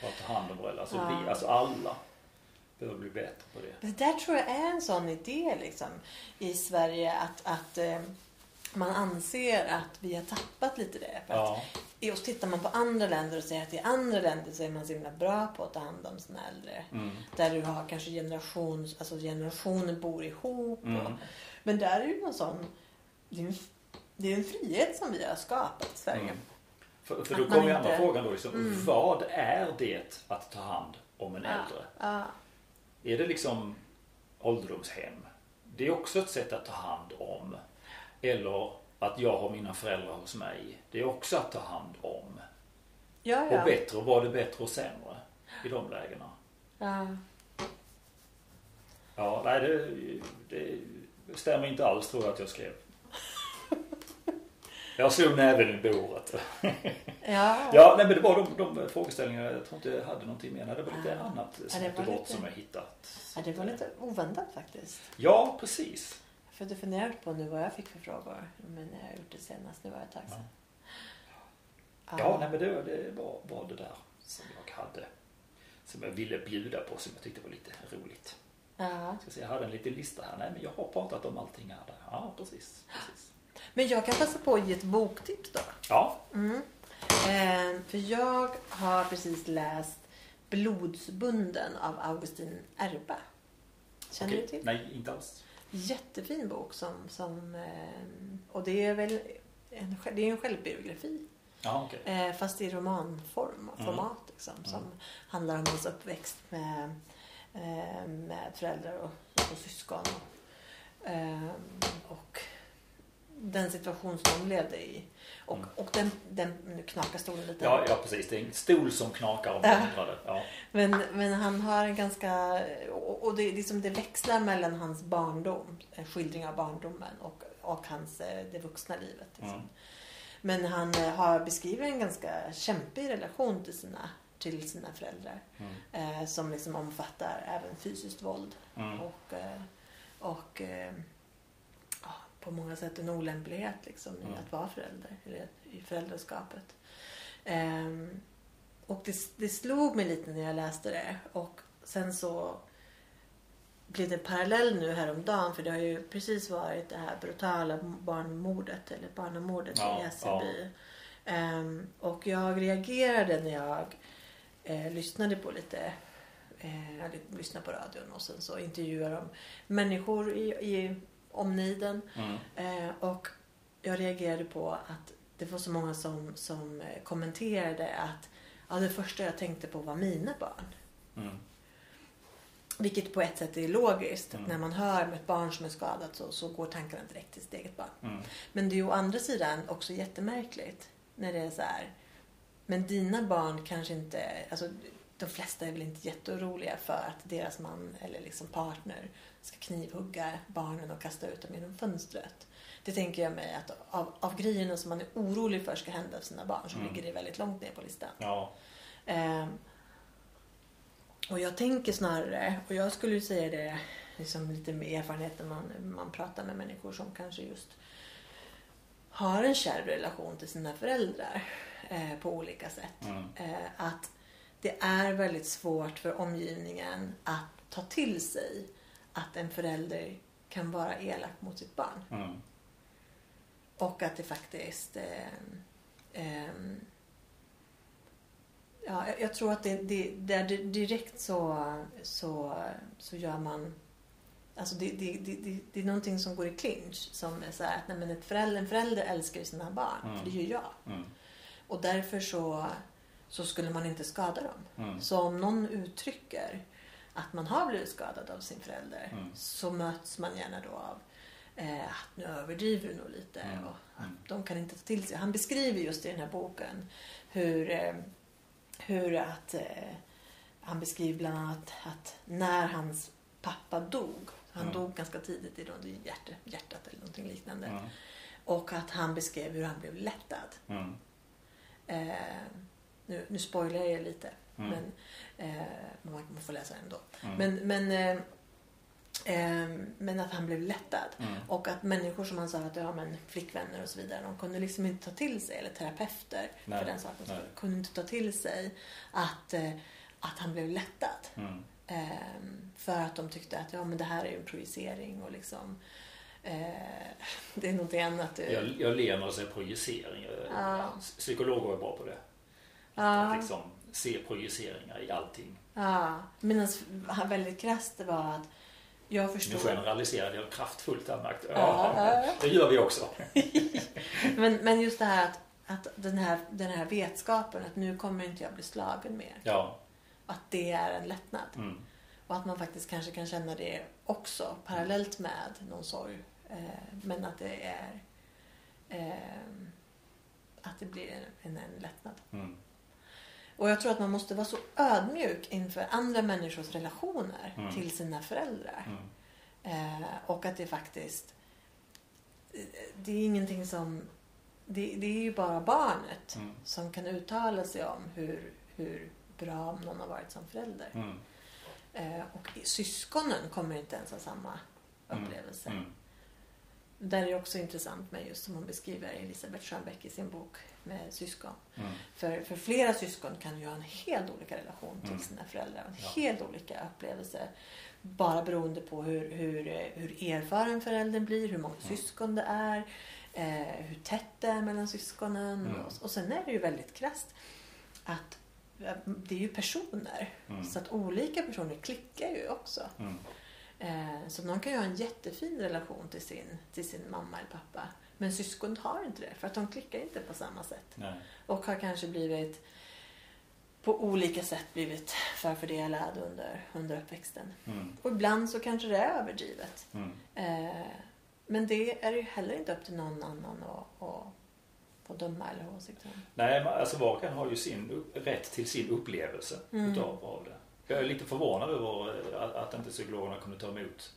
på att ta hand om våra äldre. Alltså Ja. vi, alltså alla behöver bli bättre på det. Det där tror jag är en sån idé liksom, i Sverige att, att eh, man anser att vi har tappat lite det. För att Ja, Just tittar man på andra länder och säger att i andra länder så är man så himla bra på att ta hand om sina äldre. mm, Där du har kanske generations, alltså generationer bor ihop. Och, Mm. men där är ju någon sån... Det är en, det är en frihet som vi har skapat i Sverige. mm. För, för då kommer ju andra frågan då. Liksom, Mm. Vad är det att ta hand om en äldre? Ja. Är det liksom ålderdomshem? Det är också ett sätt att ta hand om. Eller att jag har mina föräldrar hos mig. Det är också att ta hand om. Ja, ja. Och bättre, och var det bättre och sämre i de lägena? ja. Ja, nej det, det stämmer inte alls tror jag att jag skrev. Jag slog näven i bordet. ja. Ja, nej men det var de, de frågeställningarna. Jag tror inte jag hade någonting mer. Det var lite Ja. annat Ja, som det det var gott lite- som jag hittat. Ja, det var lite oväntat faktiskt. Ja, precis. För du funderar på nu vad jag fick för frågor. Men jag har gjort det senast. Nu var jag tag sedan. Ja, nej men det, det var, var det där som jag hade. Som jag ville bjuda på som jag tyckte var lite roligt. Ja. Ska se, jag hade en liten lista här. Nej men jag har pratat om allting här. Där. Ja, precis. precis. Men jag kan passa på att ge ett boktips då. Ja, Mm. Eh, för jag har precis läst Blodsbunden av Augustin Erba. Känner okej. du till? Nej, inte alls. Jättefin bok som, som eh, och det är väl en, det är en självbiografi. Ja, okej. Eh, fast i romanform, Mm. liksom. Som handlar om hans uppväxt med, eh, med föräldrar och, och syskon. Och, och den situation som de levde i. Och, Mm. och den, den, nu knakar stolen lite. Ja, ja, precis. Det är en stol som knakar om Ja. Ja. Men, men han har en ganska... Och, och det, liksom, det växlar mellan hans barndom, en skildring av barndomen och, och hans, eh, det vuxna livet. Liksom. Mm. Men han eh, har beskrivit en ganska kämpig relation till sina, till sina föräldrar. Mm. Eh, som liksom omfattar även fysiskt våld. Mm. Och, eh, och på många sätt en olämplighet liksom, i Mm. att vara förälder. Eller i föräldraskapet. Ehm, och det, det slog mig lite när jag läste det. Och sen så blev det en parallell nu häromdagen. För det har ju precis varit det här brutala barnmordet. Eller barnamordet Ja, i Hässelby. Ehm, och jag reagerade när jag eh, lyssnade på lite eh, jag lyssnade på radion och sen så intervjuade de människor i, i omniden. Mm. Eh, och jag reagerade på att det var så många som, som eh, kommenterade att ja, det första jag tänkte på var mina barn. Mm. Vilket på ett sätt är logiskt. Mm. När man hör om ett barn som är skadat så, så går tankarna direkt till sitt eget barn. Mm. Men det är ju å andra sidan också jättemärkligt. När det är så här. Men dina barn kanske inte... Alltså, de flesta är väl inte jätteoroliga för att deras man eller liksom partner ska knivhugga barnen och kasta ut dem genom fönstret. Det tänker jag mig att av, av grejerna som man är orolig för ska hända för sina barn så Mm. ligger det väldigt långt ner på listan. Ja. Ehm, och jag tänker snarare, och jag skulle ju säga det liksom lite med erfarenhet när man, man pratar med människor som kanske just har en kärv relation till sina föräldrar eh, på olika sätt. Mm. Eh, att det är väldigt svårt för omgivningen att ta till sig att en förälder kan vara elak mot sitt barn. Mm. Och att det faktiskt... Eh, eh, ja, jag, tror att det, det, där di- direkt så, så, så gör man... Alltså det, det, det, det, det är någonting som går i clinch. Som är så här att nej men ett förälder, en förälder älskar ju sina barn. Mm. För det gör jag. Mm. Och därför så, så skulle man inte skada dem. Mm. Så om någon uttrycker att man har blivit skadad av sin förälder Mm. så möts man gärna då av eh, att nu överdriver du nog lite Mm. och att Mm. de kan inte ta till sig. Han beskriver just i den här boken hur, eh, hur att eh, han beskriver bland annat att när hans pappa dog, han Mm. dog ganska tidigt i hjärt, hjärtat eller någonting liknande. Mm. Och att han beskrev hur han blev lättad. Nu, nu spoilar jag lite. Mm. Men eh, man, man får läsa ändå. Mm. Men, men, eh, eh, men att han blev lättad. Mm. Och att människor som han sa att ja, men flickvänner och så vidare. De kunde liksom inte ta till sig, eller terapeuter Nej, för den saken. nej. Kunde inte ta till sig att, eh, att han blev lättad. Mm. Eh, för att de tyckte att ja, men det här är ju en projicering och liksom eh, det är någonting annat. Jag, jag ler när du säger projicering. Ja. Psykologer är bra på det. Ja. Att liksom se projiceringar i allting. Ja, medan han väldigt krasst det var att jag Nu förstår. generaliserade jag kraftfullt här märkte jag. Ja, Ja, ja. Det gör vi också. Men, men just det här att, att den, här, den här vetskapen att nu kommer inte jag bli slagen mer. Ja. Att det är en lättnad. Mm. Och att man faktiskt kanske kan känna det också parallellt med någon sorg. Eh, men att det är eh, att det blir en, en, en lättnad. Mm. Och jag tror att man måste vara så ödmjuk inför andra människors relationer Mm. till sina föräldrar. Mm. Eh, och att det faktiskt... eh, Det är ingenting som... Det, det är ju bara barnet Mm. som kan uttala sig om hur, hur bra någon har varit som förälder. Mm. Eh, och syskonen kommer inte ens ha samma Mm. upplevelse. Mm. Där är det också intressant med just som hon beskriver Elisabeth Schönbeck i sin bok med syskon. Mm. För, för flera syskon kan ju ha en helt olika relation till Mm. sina föräldrar. En Ja. helt olika upplevelse. Bara beroende på hur, hur, hur erfaren föräldern blir, hur många Mm. syskon det är, eh, hur tätt det är mellan syskonen. Mm. Och, och sen är det ju väldigt krasst att eh, det är ju personer. Mm. Så att olika personer klickar ju också. Mm. Eh, så någon kan ju ha en jättefin relation till sin, till sin mamma eller pappa. Men syskon har inte det för att de klickar inte på samma sätt. Nej. Och har kanske blivit på olika sätt blivit förfördelad under, under uppväxten. Mm. Och ibland så kanske det är överdrivet. Mm. Eh, men det är ju heller inte upp till någon annan att, att, att döma eller ha åsikter om. Nej, alltså var och en har ju sin rätt till sin upplevelse Mm. utav av det. Jag är lite förvånad över att, att inte psykologerna kunde ta emot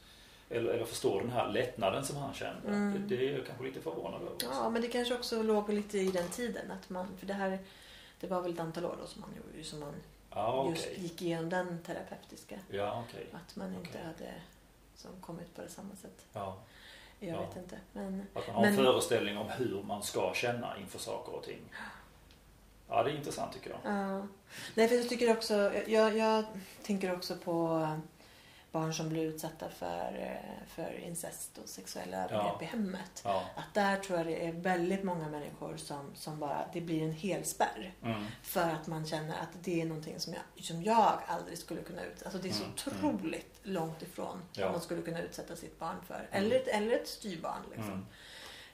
eller, eller förstå den här lättnaden som han kände. Mm. Det, det är jag kanske lite förvånad över. också. Ja, men det kanske också låg lite i den tiden. Att man, för det här det var väl ett antal år då som gjorde, som man Ja, just okej. gick igenom den terapeutiska. Ja, okej. Att man inte Okej. hade som kommit på det samma sätt. Ja. Jag Ja. vet inte. Men, Att man har Men- en föreställning om hur man ska känna inför saker och ting. Ja, det är intressant tycker jag. Ja. Nej, för jag tycker också, jag, jag tänker också på barn som blir utsatta för, eh, för incest och sexuella övergrepp Ja. i hemmet. Ja. Att där tror jag det är väldigt många människor som, som bara, det blir en helspärr. Mm. För att man känner att det är någonting som jag, som jag aldrig skulle kunna utsätta. Alltså det är så Mm, otroligt långt ifrån Ja. vad man skulle kunna utsätta sitt barn för. Eller, ett, eller ett styrbarn liksom.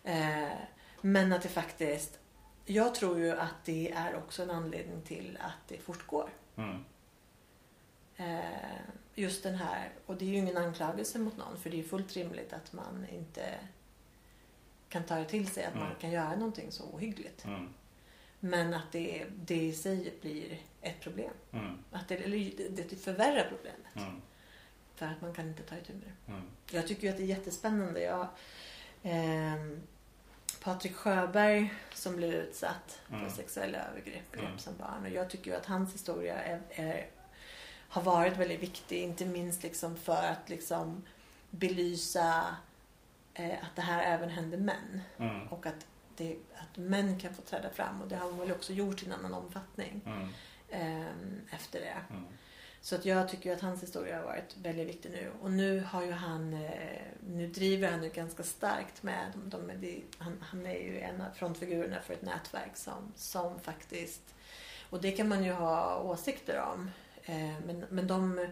Mm. Eh, men att det faktiskt, jag tror ju att det är också en anledning till att det fortgår. Mm. Eh, just den här, och det är ju ingen anklagelse mot någon för det är fullt rimligt att man inte kan ta det till sig att man Mm. kan göra någonting så ohyggligt. Mm. Men att det, det i sig blir ett problem. Mm. Att det, eller det, förvärrar problemet. Mm. För att man kan inte ta itu med det. Mm. Jag tycker ju att det är jättespännande. Jag, ehm, Patrik Sjöberg som blev utsatt Mm. för sexuella övergrepp Mm. som barn. Och jag tycker ju att hans historia är, är, har varit väldigt viktig. Inte minst liksom för att liksom belysa eh, att det här även händer män. Mm. Och att, det, att män kan få träda fram. Och det har man väl också gjort i en annan omfattning Mm. ehm, efter det. Mm. Så att jag tycker att hans historia har varit väldigt viktig nu. Och nu har ju han, eh, nu driver han ju ganska starkt med, de, de, han, han är ju en av frontfigurerna för ett nätverk som, som faktiskt, och det kan man ju ha åsikter om, eh, men, men de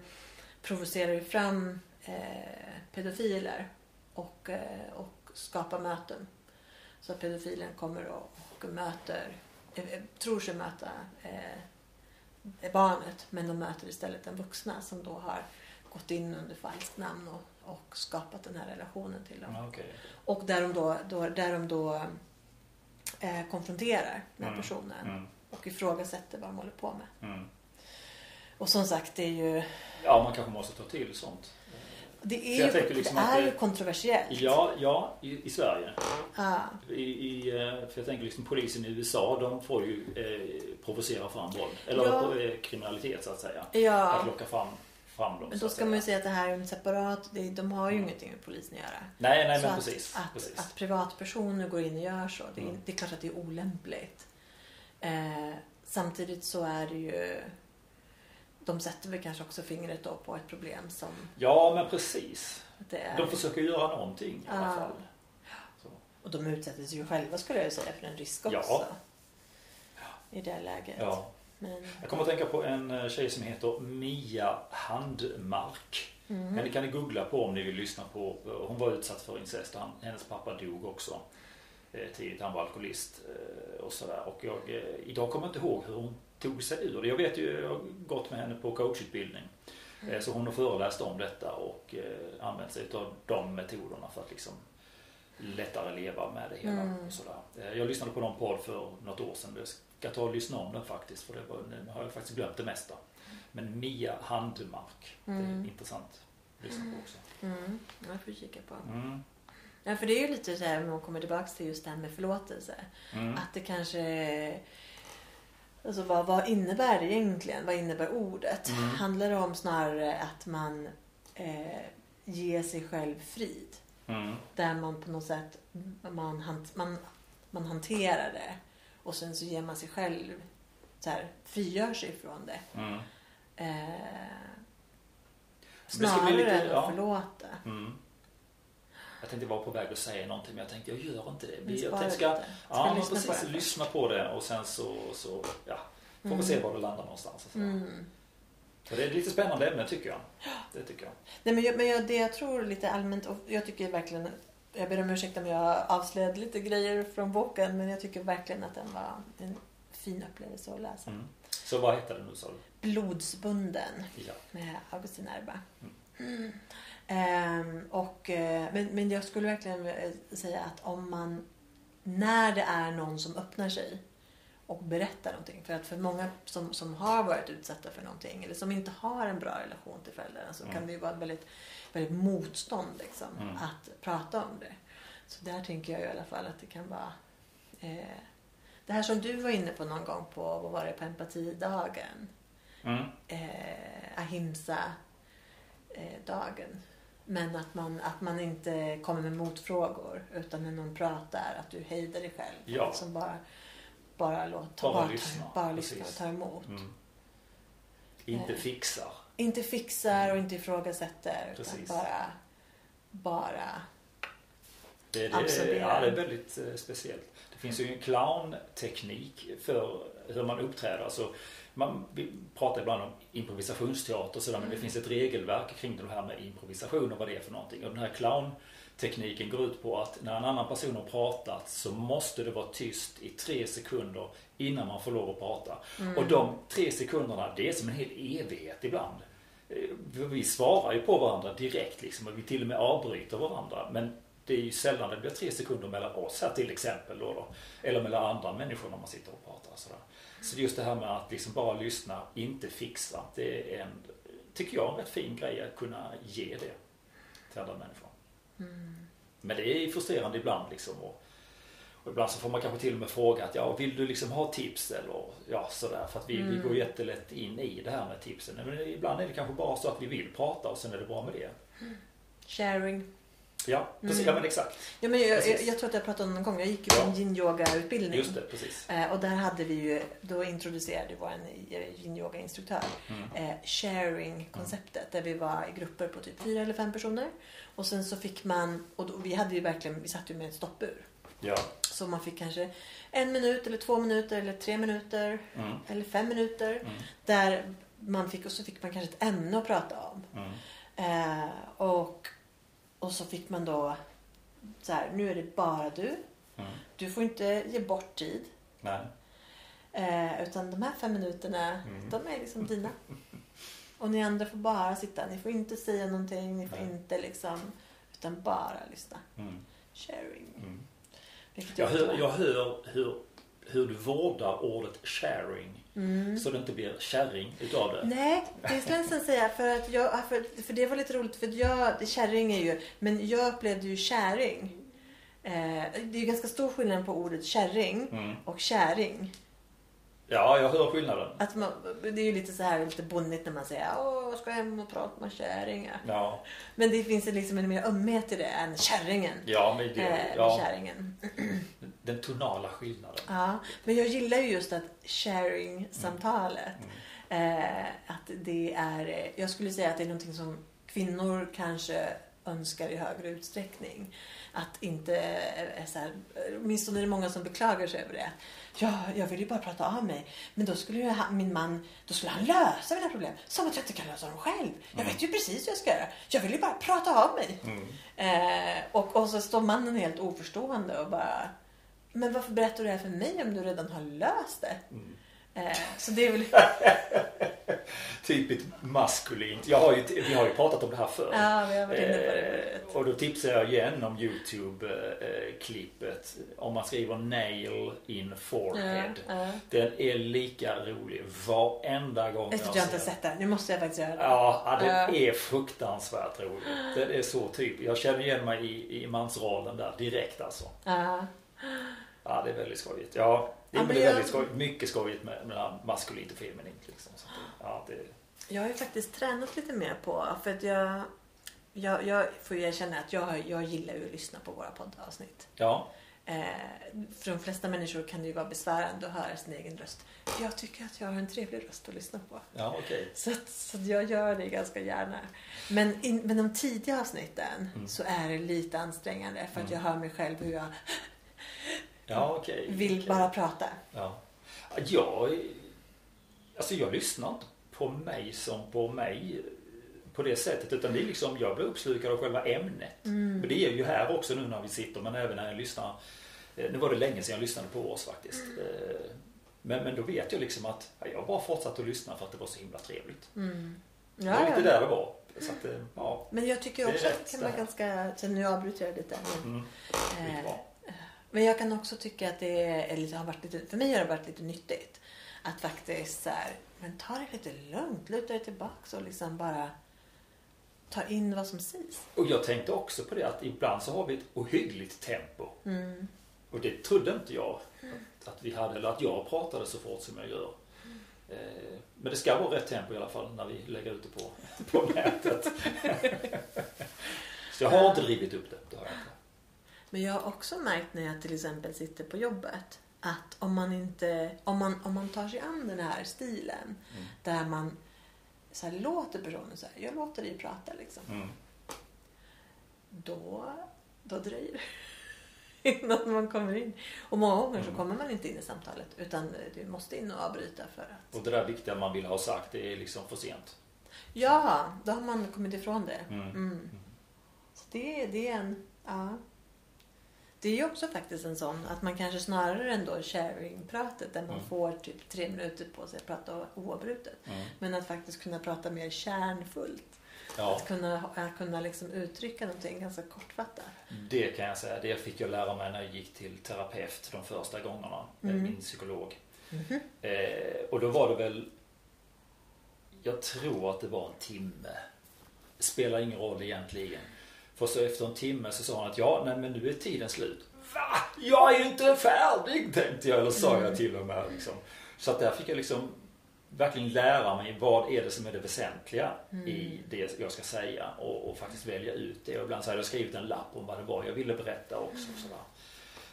provocerar ju fram eh, pedofiler och, eh, och skapar möten. Så pedofilen kommer och, och möter, eh, tror sig möta eh, barnet men de möter istället den vuxna som då har gått in under falskt namn och, och skapat den här relationen till dem. Ja, okej. Och där de då, då, där de då eh, konfronterar den här Mm, personen Mm. och ifrågasätter vad de håller på med. Mm. Och som sagt, det är ju, Ja, man kanske måste ta till sånt. det är ju, liksom det att är det- kontroversiellt. Ja, ja i, i Sverige. Ja. I, i, eh, för jag tänker liksom polisen i USA, de får ju eh, provocera fram våld. Eller Ja. eh, kriminalitet så att säga. Att ja. locka fram, fram dem. Men då att ska man ju säga. att det här är en separat, det, de har ju Mm. ingenting med polisen att göra. Nej, nej Så men att, precis. Att, precis. att privatpersoner går in och gör så, det Mm. det är klart att det är olämpligt. Eh, samtidigt så är det ju... De sätter väl kanske också fingret då på ett problem som Ja, men precis. det är. De försöker göra någonting i alla fall. Så. Och de utsätter sig ju själva skulle jag säga för en risk också. Ja. I det läget. Ja. Men, Jag kommer att tänka på en eh, tjej som heter Mia Handmark. mm. Henne kan ni googla på om ni vill lyssna på. Hon var utsatt för incest. Han, hennes pappa dog också eh, tidigt. Han var alkoholist eh, och sådär. Och jag, eh, idag kommer jag inte ihåg hur hon tog sig ur det. Jag vet ju, jag har gått med henne på coachutbildning. Eh, Så hon har föreläst om detta och eh, använt sig av de metoderna för att liksom lättare leva med det hela. Mm. Och sådär. Eh, Jag lyssnade på någon podd för något år sedan. Jag ska ta och lyssna om den faktiskt för det var, nu har jag faktiskt glömt det mesta. Men Mia Handmark, det är Mm. intressant att lyssna på också. Mm. Jag får kika på. Mm. Ja, för det är ju lite så här, om man kommer tillbaka till just det här med förlåtelse. Mm. Att det kanske... Alltså vad, vad innebär det egentligen? Vad innebär ordet? Mm. Handlar det om snarare att man eh, ger sig själv frid? Mm. Där man på något sätt man, hant, man, man hanterar det och sen så ger man sig själv så här, frigör sig ifrån det. Mm. Eh, snarare lite- än att ja. förlåta. Mm. Jag tänkte vara på väg att säga någonting men jag tänkte jag gör inte det. Men Jag tänkte, ska, lite. Ska ja, lyssna precis, på det lyssna på det och sen så, så ja, får Mm. vi se var det landar någonstans. så. Mm. För det är ett lite spännande ämne tycker jag. Det tycker jag. Nej, men jag, men jag, det jag tror lite allmänt, och jag tycker verkligen, jag ber om ursäkt om jag avslöjade lite grejer från boken, men jag tycker verkligen att den var en fin upplevelse att läsa. Mm. Så vad heter det nu sa du? Blodsbunden Ja. med Augustin Erba. Mm. Ehm, och, eh, men, men jag skulle verkligen eh, säga att om man, när det är någon som öppnar sig och berättar någonting. För att för många som, som har varit utsatta för någonting eller som inte har en bra relation till föräldrarna så Mm. kan det ju vara ett väldigt, väldigt motstånd liksom, Mm. att prata om det. Så där tänker jag i alla fall att det kan vara eh, det här som du var inne på någon gång på, vad var det, på empatidagen? Mm. eh, ahimsa eh, dagen. Men att man, att man inte kommer med motfrågor utan när någon pratar att du hejdar dig själv. Ja. Som bara, bara, låt, Bara bara, lyssna, bara lyssna och ta emot. Mm. Inte Eh. fixar. Inte fixar och inte ifrågasätter utan Precis. bara, bara Det, det, Absorbera. ja, det är väldigt eh, speciellt. Det finns ju en clownteknik för hur man uppträder. Alltså, man, vi pratar ibland om improvisationsteater och sådär, men det finns ett regelverk kring det här med improvisation och vad det är för någonting. Och den här clowntekniken går ut på att när en annan person har pratat så måste det vara tyst i tre sekunder innan man får lov att prata. Och de tre sekunderna, det är som en hel evighet ibland. Eh, Vi svarar ju på varandra direkt liksom och vi till och med avbryter varandra. Men det är ju sällan det blir tre sekunder mellan oss här till exempel då, då. Eller mellan andra människor när man sitter och pratar sådär. Så just det här med att liksom bara lyssna, inte fixa. Det är en, tycker jag, en rätt fin grej att kunna ge det till andra människor. Men det är frustrerande ibland liksom. Och, och ibland så får man kanske till och med fråga att ja, vill du liksom ha tips eller ja sådär. För att vi, vi går jättelätt in i det här med tipsen. Men ibland är det kanske bara så att vi vill prata och sen är det bra med det. sharing. Ja, precis. Ja men exakt. Ja, men jag, jag, jag tror att jag pratade om någon gång. Jag gick ju på en yin-yoga-utbildning. Just det, precis. Eh, och där hade vi ju, då introducerade vår yin-yoga-instruktör Mm. eh, sharing-konceptet. Där vi var i grupper på typ fyra eller fem personer. Och sen så fick man, och då, vi hade ju verkligen, vi satt ju med ett stoppur. Ja. Så man fick kanske en minut eller två minuter eller tre minuter Mm. eller fem minuter. Mm. Där man fick, och så fick man kanske ett ämne att prata om. Mm. Eh, och, och så fick man då så här, nu är det bara du. Mm. Du får inte ge bort tid. Nej. Eh, utan de här fem minuterna, Mm. de är liksom dina. Och ni andra får bara sitta. Ni får inte säga någonting. Ni får Nej. inte liksom, utan bara lyssna. Mm. Sharing. Mm. Jag, hör, jag hör hur, hur du vårdar ordet sharing. Mm. Så det inte blir kärring utav det. Nej, det skulle jag nästan säga. För, att jag, för, för det var lite roligt. För jag, kärring är ju, men jag upplevde ju käring. Eh, det är ju ganska stor skillnad på ordet kärring Mm. och käring. Ja, jag hör skillnaden. Att man, det är ju lite så här lite bonnigt när man säger åh, jag ska hem och prata med kärringar. Ja, Men det finns liksom en mer ömhet i det än kärringen. ja men det, Eh, ja, kärringen. den tonala skillnaden. Ja, men jag gillar ju just att sharing-samtalet. Mm. Eh, att det är, jag skulle säga att det är någonting som kvinnor kanske önskar i högre utsträckning. Att inte, eh, så här, åtminstone är det många som beklagar sig över det. Ja, jag vill ju bara prata av mig. Men då skulle ju min man, då skulle han lösa mina problem. Som att jag inte kan lösa dem själv. Jag Mm. vet ju precis hur jag ska göra. Jag vill ju bara prata av mig. Mm. Eh, och, och så står mannen helt oförstående och bara Men varför berättar du det här för mig om du redan har löst det? Mm. Eh, så det är väl... Typiskt maskulint. Jag har ju, vi har ju pratat om det här förr. Ja, vi har varit inne på det Eh, och då tipsar jag igen om Youtube-klippet. Om man skriver nail in forehead. Ja, ja. Den är lika rolig varenda gång Jag tror jag inte sett den. Nu måste jag faktiskt göra det. Ja, ja, den Ja. är fruktansvärt rolig. Den är så typ. Jag känner igen mig i, i mansrollen där direkt alltså. Ja. Ja, det är väldigt skojigt. Ja, det är, Ja, jag- väldigt skojigt. Mycket skojigt med, med maskulint och feminint liksom. Så ja, det, Jag har ju faktiskt tränat lite mer på, för att jag, jag, jag får ju erkänna att jag, jag gillar ju att lyssna på våra poddavsnitt. ja. Eh, för de flesta människor kan det ju vara besvärande att höra sin egen röst. Jag tycker att jag har en trevlig röst att lyssna på. Ja, okej. Så, att, så att jag gör det ganska gärna. Men, in, men de tidiga avsnitten Mm. så är det lite ansträngande för att jag hör mig själv hur jag Ja, okej. vill Okej. bara prata. Ja. Jag, alltså jag lyssnar inte på mig som på mig på det sättet utan det är liksom, jag blir uppslukad av själva ämnet. Mm. Men det är ju här också nu när vi sitter men även när jag lyssnar. eh, Nu var det länge sedan jag lyssnade på oss faktiskt. Eh, Men, men då vet jag liksom att ja, jag bara fortsatte att lyssna för att det var så himla trevligt. Mm. det var Ja, lite ja. där det var. Att, eh, ja. Men jag tycker också att det kan vara ganska... Så nu avbryter jag lite. Mm, eh. Men jag kan också tycka att det är lite, har varit lite... För mig har det varit lite nyttigt. Att faktiskt så här, men ta det lite lugnt. Luta dig tillbaks och liksom bara ta in vad som sägs. Och jag tänkte också på det att ibland så har vi ett ohyggligt tempo. Mm. Och det trodde inte jag att, att vi hade, eller att jag pratade så fort som jag gör. Eh, Men det ska vara rätt tempo i alla fall när vi lägger ut det på, på nätet. Så jag har inte drivit upp det, det har jag inte. Men jag har också märkt när jag till exempel sitter på jobbet att om man inte, om man, om man tar sig an den här stilen Mm. där man så här, låter personen så här, jag låter dig prata liksom. Mm. Då, då dröjer det innan man kommer in. Och många gånger så Mm. kommer man inte in i samtalet utan du måste in och avbryta för att Och det där viktiga man vill ha sagt, det är liksom för sent. Ja, då har man kommit ifrån det. Mm. Mm. Så det, det är en... Ja. Det är ju också faktiskt en sån att man kanske snarare ändå sharing-pratet där man Mm. får typ tre minuter på sig att prata oavbrutet. Mm. Men att faktiskt kunna prata mer kärnfullt. Ja, Att kunna, att kunna liksom uttrycka någonting ganska kortfattat. det kan jag säga. Det fick jag lära mig när jag gick till terapeut de första gångerna med Mm. min psykolog. Eh, och då var det väl, jag tror att det var en timme. Spelar ingen roll egentligen. För så efter en timme så sa han att ja, nej men nu är tiden slut. Va? Jag är inte färdig tänkte jag, eller sa jag till och med. Liksom. Så att där fick jag liksom verkligen lära mig vad är det som är det väsentliga Mm. i det jag ska säga och, och faktiskt välja ut det. Och ibland så hade jag skrivit en lapp om vad det var jag ville berätta också. och Sådär.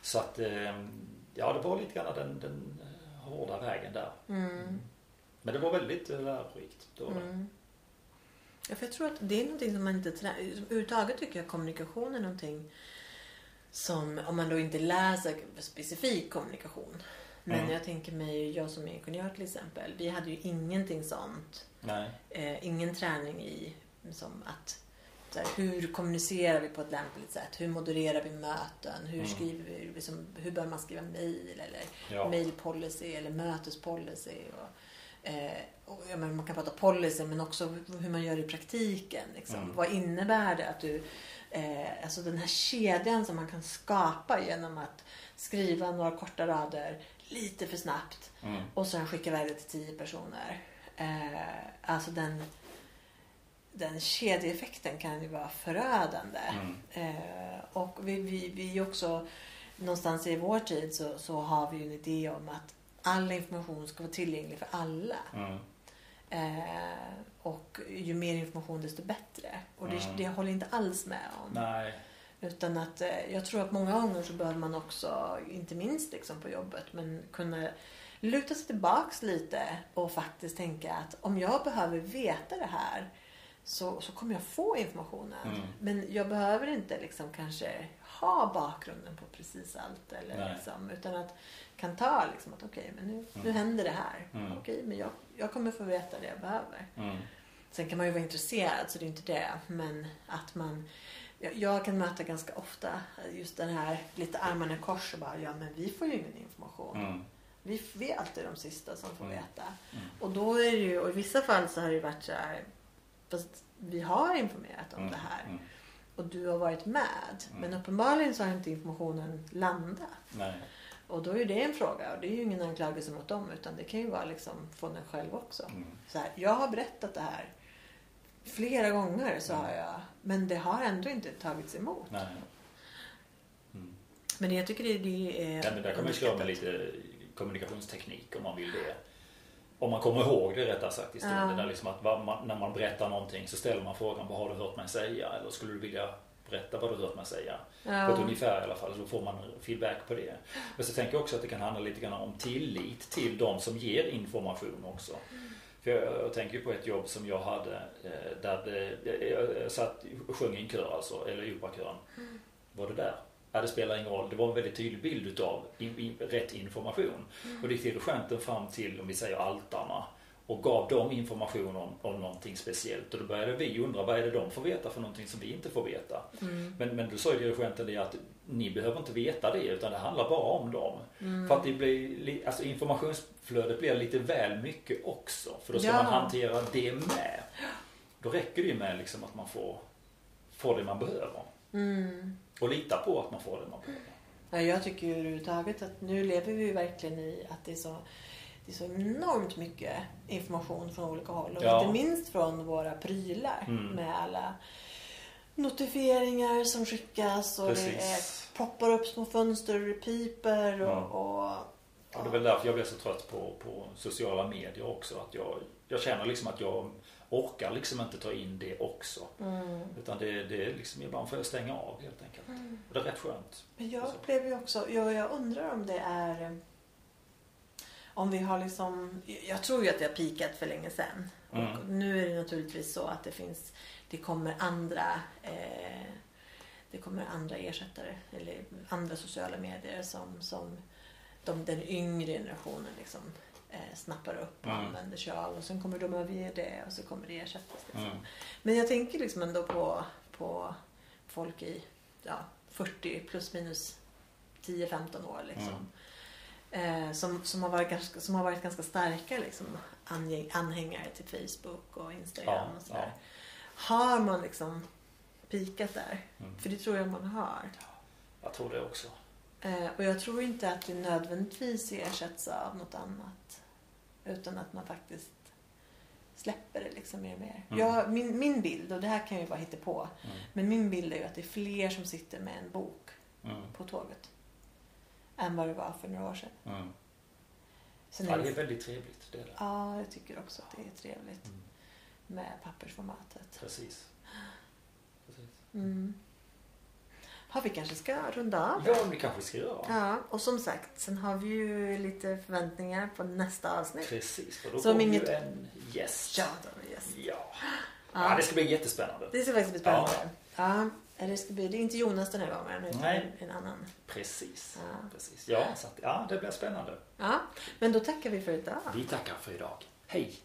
Så att, eh, ja det var lite grann den, den eh, hårda vägen där. Mm. Men det var väldigt lärorikt. Det var det. Mm. Ja, för jag tror att det är någonting som man inte tränar. Överhuvudtaget tycker jag kommunikation är någonting som, om man då inte läser specifik kommunikation. Men Mm. jag tänker mig, jag som är ingenjör till exempel. Vi hade ju ingenting sånt. Eh, ingen träning i som att här, hur kommunicerar vi på ett lämpligt sätt? Hur modererar vi möten? Hur, Mm. skriver vi, liksom, hur bör man skriva mejl? Eller Ja. mailpolicy eller mötespolicy. Och, eh, menar, man kan prata policy men också hur man gör i praktiken. Liksom. Mm. Vad innebär det att du... Eh, alltså den här kedjan som man kan skapa genom att skriva några korta rader lite för snabbt Mm. och sen skicka iväg det till tio personer. Eh, alltså den, den kedjeeffekten kan ju vara förödande. Mm. Eh, och vi, vi, vi också någonstans i vår tid så, så har vi ju en idé om att all information ska vara tillgänglig för alla. Mm. Eh, och ju mer information desto bättre. Och det, Mm. det håller jag inte alls med om. Nej. Utan att eh, jag tror att många gånger så behöver man också, inte minst liksom på jobbet, men kunna luta sig tillbaks lite och faktiskt tänka att om jag behöver veta det här så, så kommer jag få informationen. Mm. Men jag behöver inte liksom kanske ha bakgrunden på precis allt. Eller Nej. liksom, utan att kan ta liksom att okej, men nu, nu Mm. händer det här. Mm. Okej, men jag, jag kommer få veta det jag behöver. Mm. Sen kan man ju vara intresserad så det är inte det. Men att man... Jag, jag kan möta ganska ofta just den här lite armarna i kors och bara ja men vi får ju ingen information. Mm. Vi, vi är alltid de sista som får Mm. veta. Mm. Och då är det ju, och i vissa fall så har det ju varit så här fast vi har informerat om Mm. det här och du har varit med. Mm. Men uppenbarligen så har inte informationen landat. Nej. Och då är det en fråga och det är ju ingen anklagelse mot dem utan det kan ju vara liksom från en själv också. Mm. Så här, jag har berättat det här flera gånger så har jag. Men det har ändå inte tagits emot. Nej. Mm. Men jag tycker det, det är Ja, men där kan man slå med lite kommunikationsteknik om man vill det. Om man kommer ihåg det rättare sagt i stunden. Ja. Liksom att vad man, när man berättar någonting så ställer man frågan vad har du hört mig säga? Eller skulle du vilja berätta vad du hört mig säga? På ett Ja. ungefär i alla fall. Så får man feedback på det. Men så tänker jag också att det kan handla lite grann om tillit till de som ger information också. För jag, jag tänker på ett jobb som jag hade eh, där det, jag, jag satt sjöng i en kör alltså, eller i operakören. Var det där? Ja, det spelar ingen roll. Det var en väldigt tydlig bild utav in, in, rätt information. Och det gick dirigenten fram till, om vi säger altarna och gav dem information om, om någonting speciellt. Och då började vi undra, vad är det de får veta för någonting som vi inte får veta? Mm. Men, men då sa ju dirigenten det att ni behöver inte veta det utan det handlar bara om dem. Mm. För att det blir, li- alltså informationsflödet blir lite väl mycket också. För då ska Ja. man hantera det med. Då räcker det ju med liksom att man får, får det man behöver. Mm. Och lita på att man får det man behöver. Ja, jag tycker överhuvudtaget att nu lever vi verkligen i att det är så, det är så enormt mycket information från olika håll. Och Ja. inte minst från våra prylar Mm. med alla notifieringar som skickas och det är, Precis. poppar upp små fönster och det piper och, Ja. och det är väl därför jag blir så trött på, på sociala medier också. Att jag, jag känner liksom att jag orkar liksom inte ta in det också. Mm. Utan det, det är liksom, ibland får jag stänga av helt enkelt. Och det är rätt skönt. Men jag upplever ju också, jag, jag undrar om det är om vi har liksom, jag tror ju att det har pikat för länge sedan. Mm. Och nu är det naturligtvis så att det finns, det kommer andra eh, det kommer andra ersättare eller andra sociala medier som, som de, den yngre generationen liksom eh, snappar upp och Mm. använder sig av. Och sen kommer de överge det och så kommer det ersättas. Liksom. Mm. Men jag tänker liksom ändå på, på folk i ja, 40 plus minus 10-15 år. Liksom. Eh, som, som, har varit ganska, som har varit ganska starka liksom, anhängare till Facebook och Instagram Ja, och sådär. Har man liksom pikat där? Mm. För det tror jag man har. Jag tror det också. Eh, och jag tror inte att det nödvändigtvis ersätts av något annat. Utan att man faktiskt släpper det liksom mer och mer. Mm. Jag, min, min bild, och det här kan ju bara hitta på Mm. men min bild är ju att det är fler som sitter med en bok Mm. på tåget. Än vad det var för några år sedan. Mm. Sen Ja, är det är väldigt trevligt. Det är det. ja, jag tycker också att det är trevligt Mm. med pappersformatet. Precis. Precis. Mm. Ja, vi kanske ska runda av. Ja, det kanske vi ska göra. Ja, och som sagt, sen har vi ju lite förväntningar på nästa avsnitt. Precis, för då Som kommer inget- ju en gäst. Ja, då är det yes. Ja. Ja. ja, det ska bli jättespännande. Det ska faktiskt bli spännande. Ja. Det, ska bli, det är inte Jonas den här gången, utan Nej. en annan. Precis. Ja. Precis. Ja, så att, ja, det blir spännande. Ja, men då tackar vi för idag. Vi tackar för idag. Hej!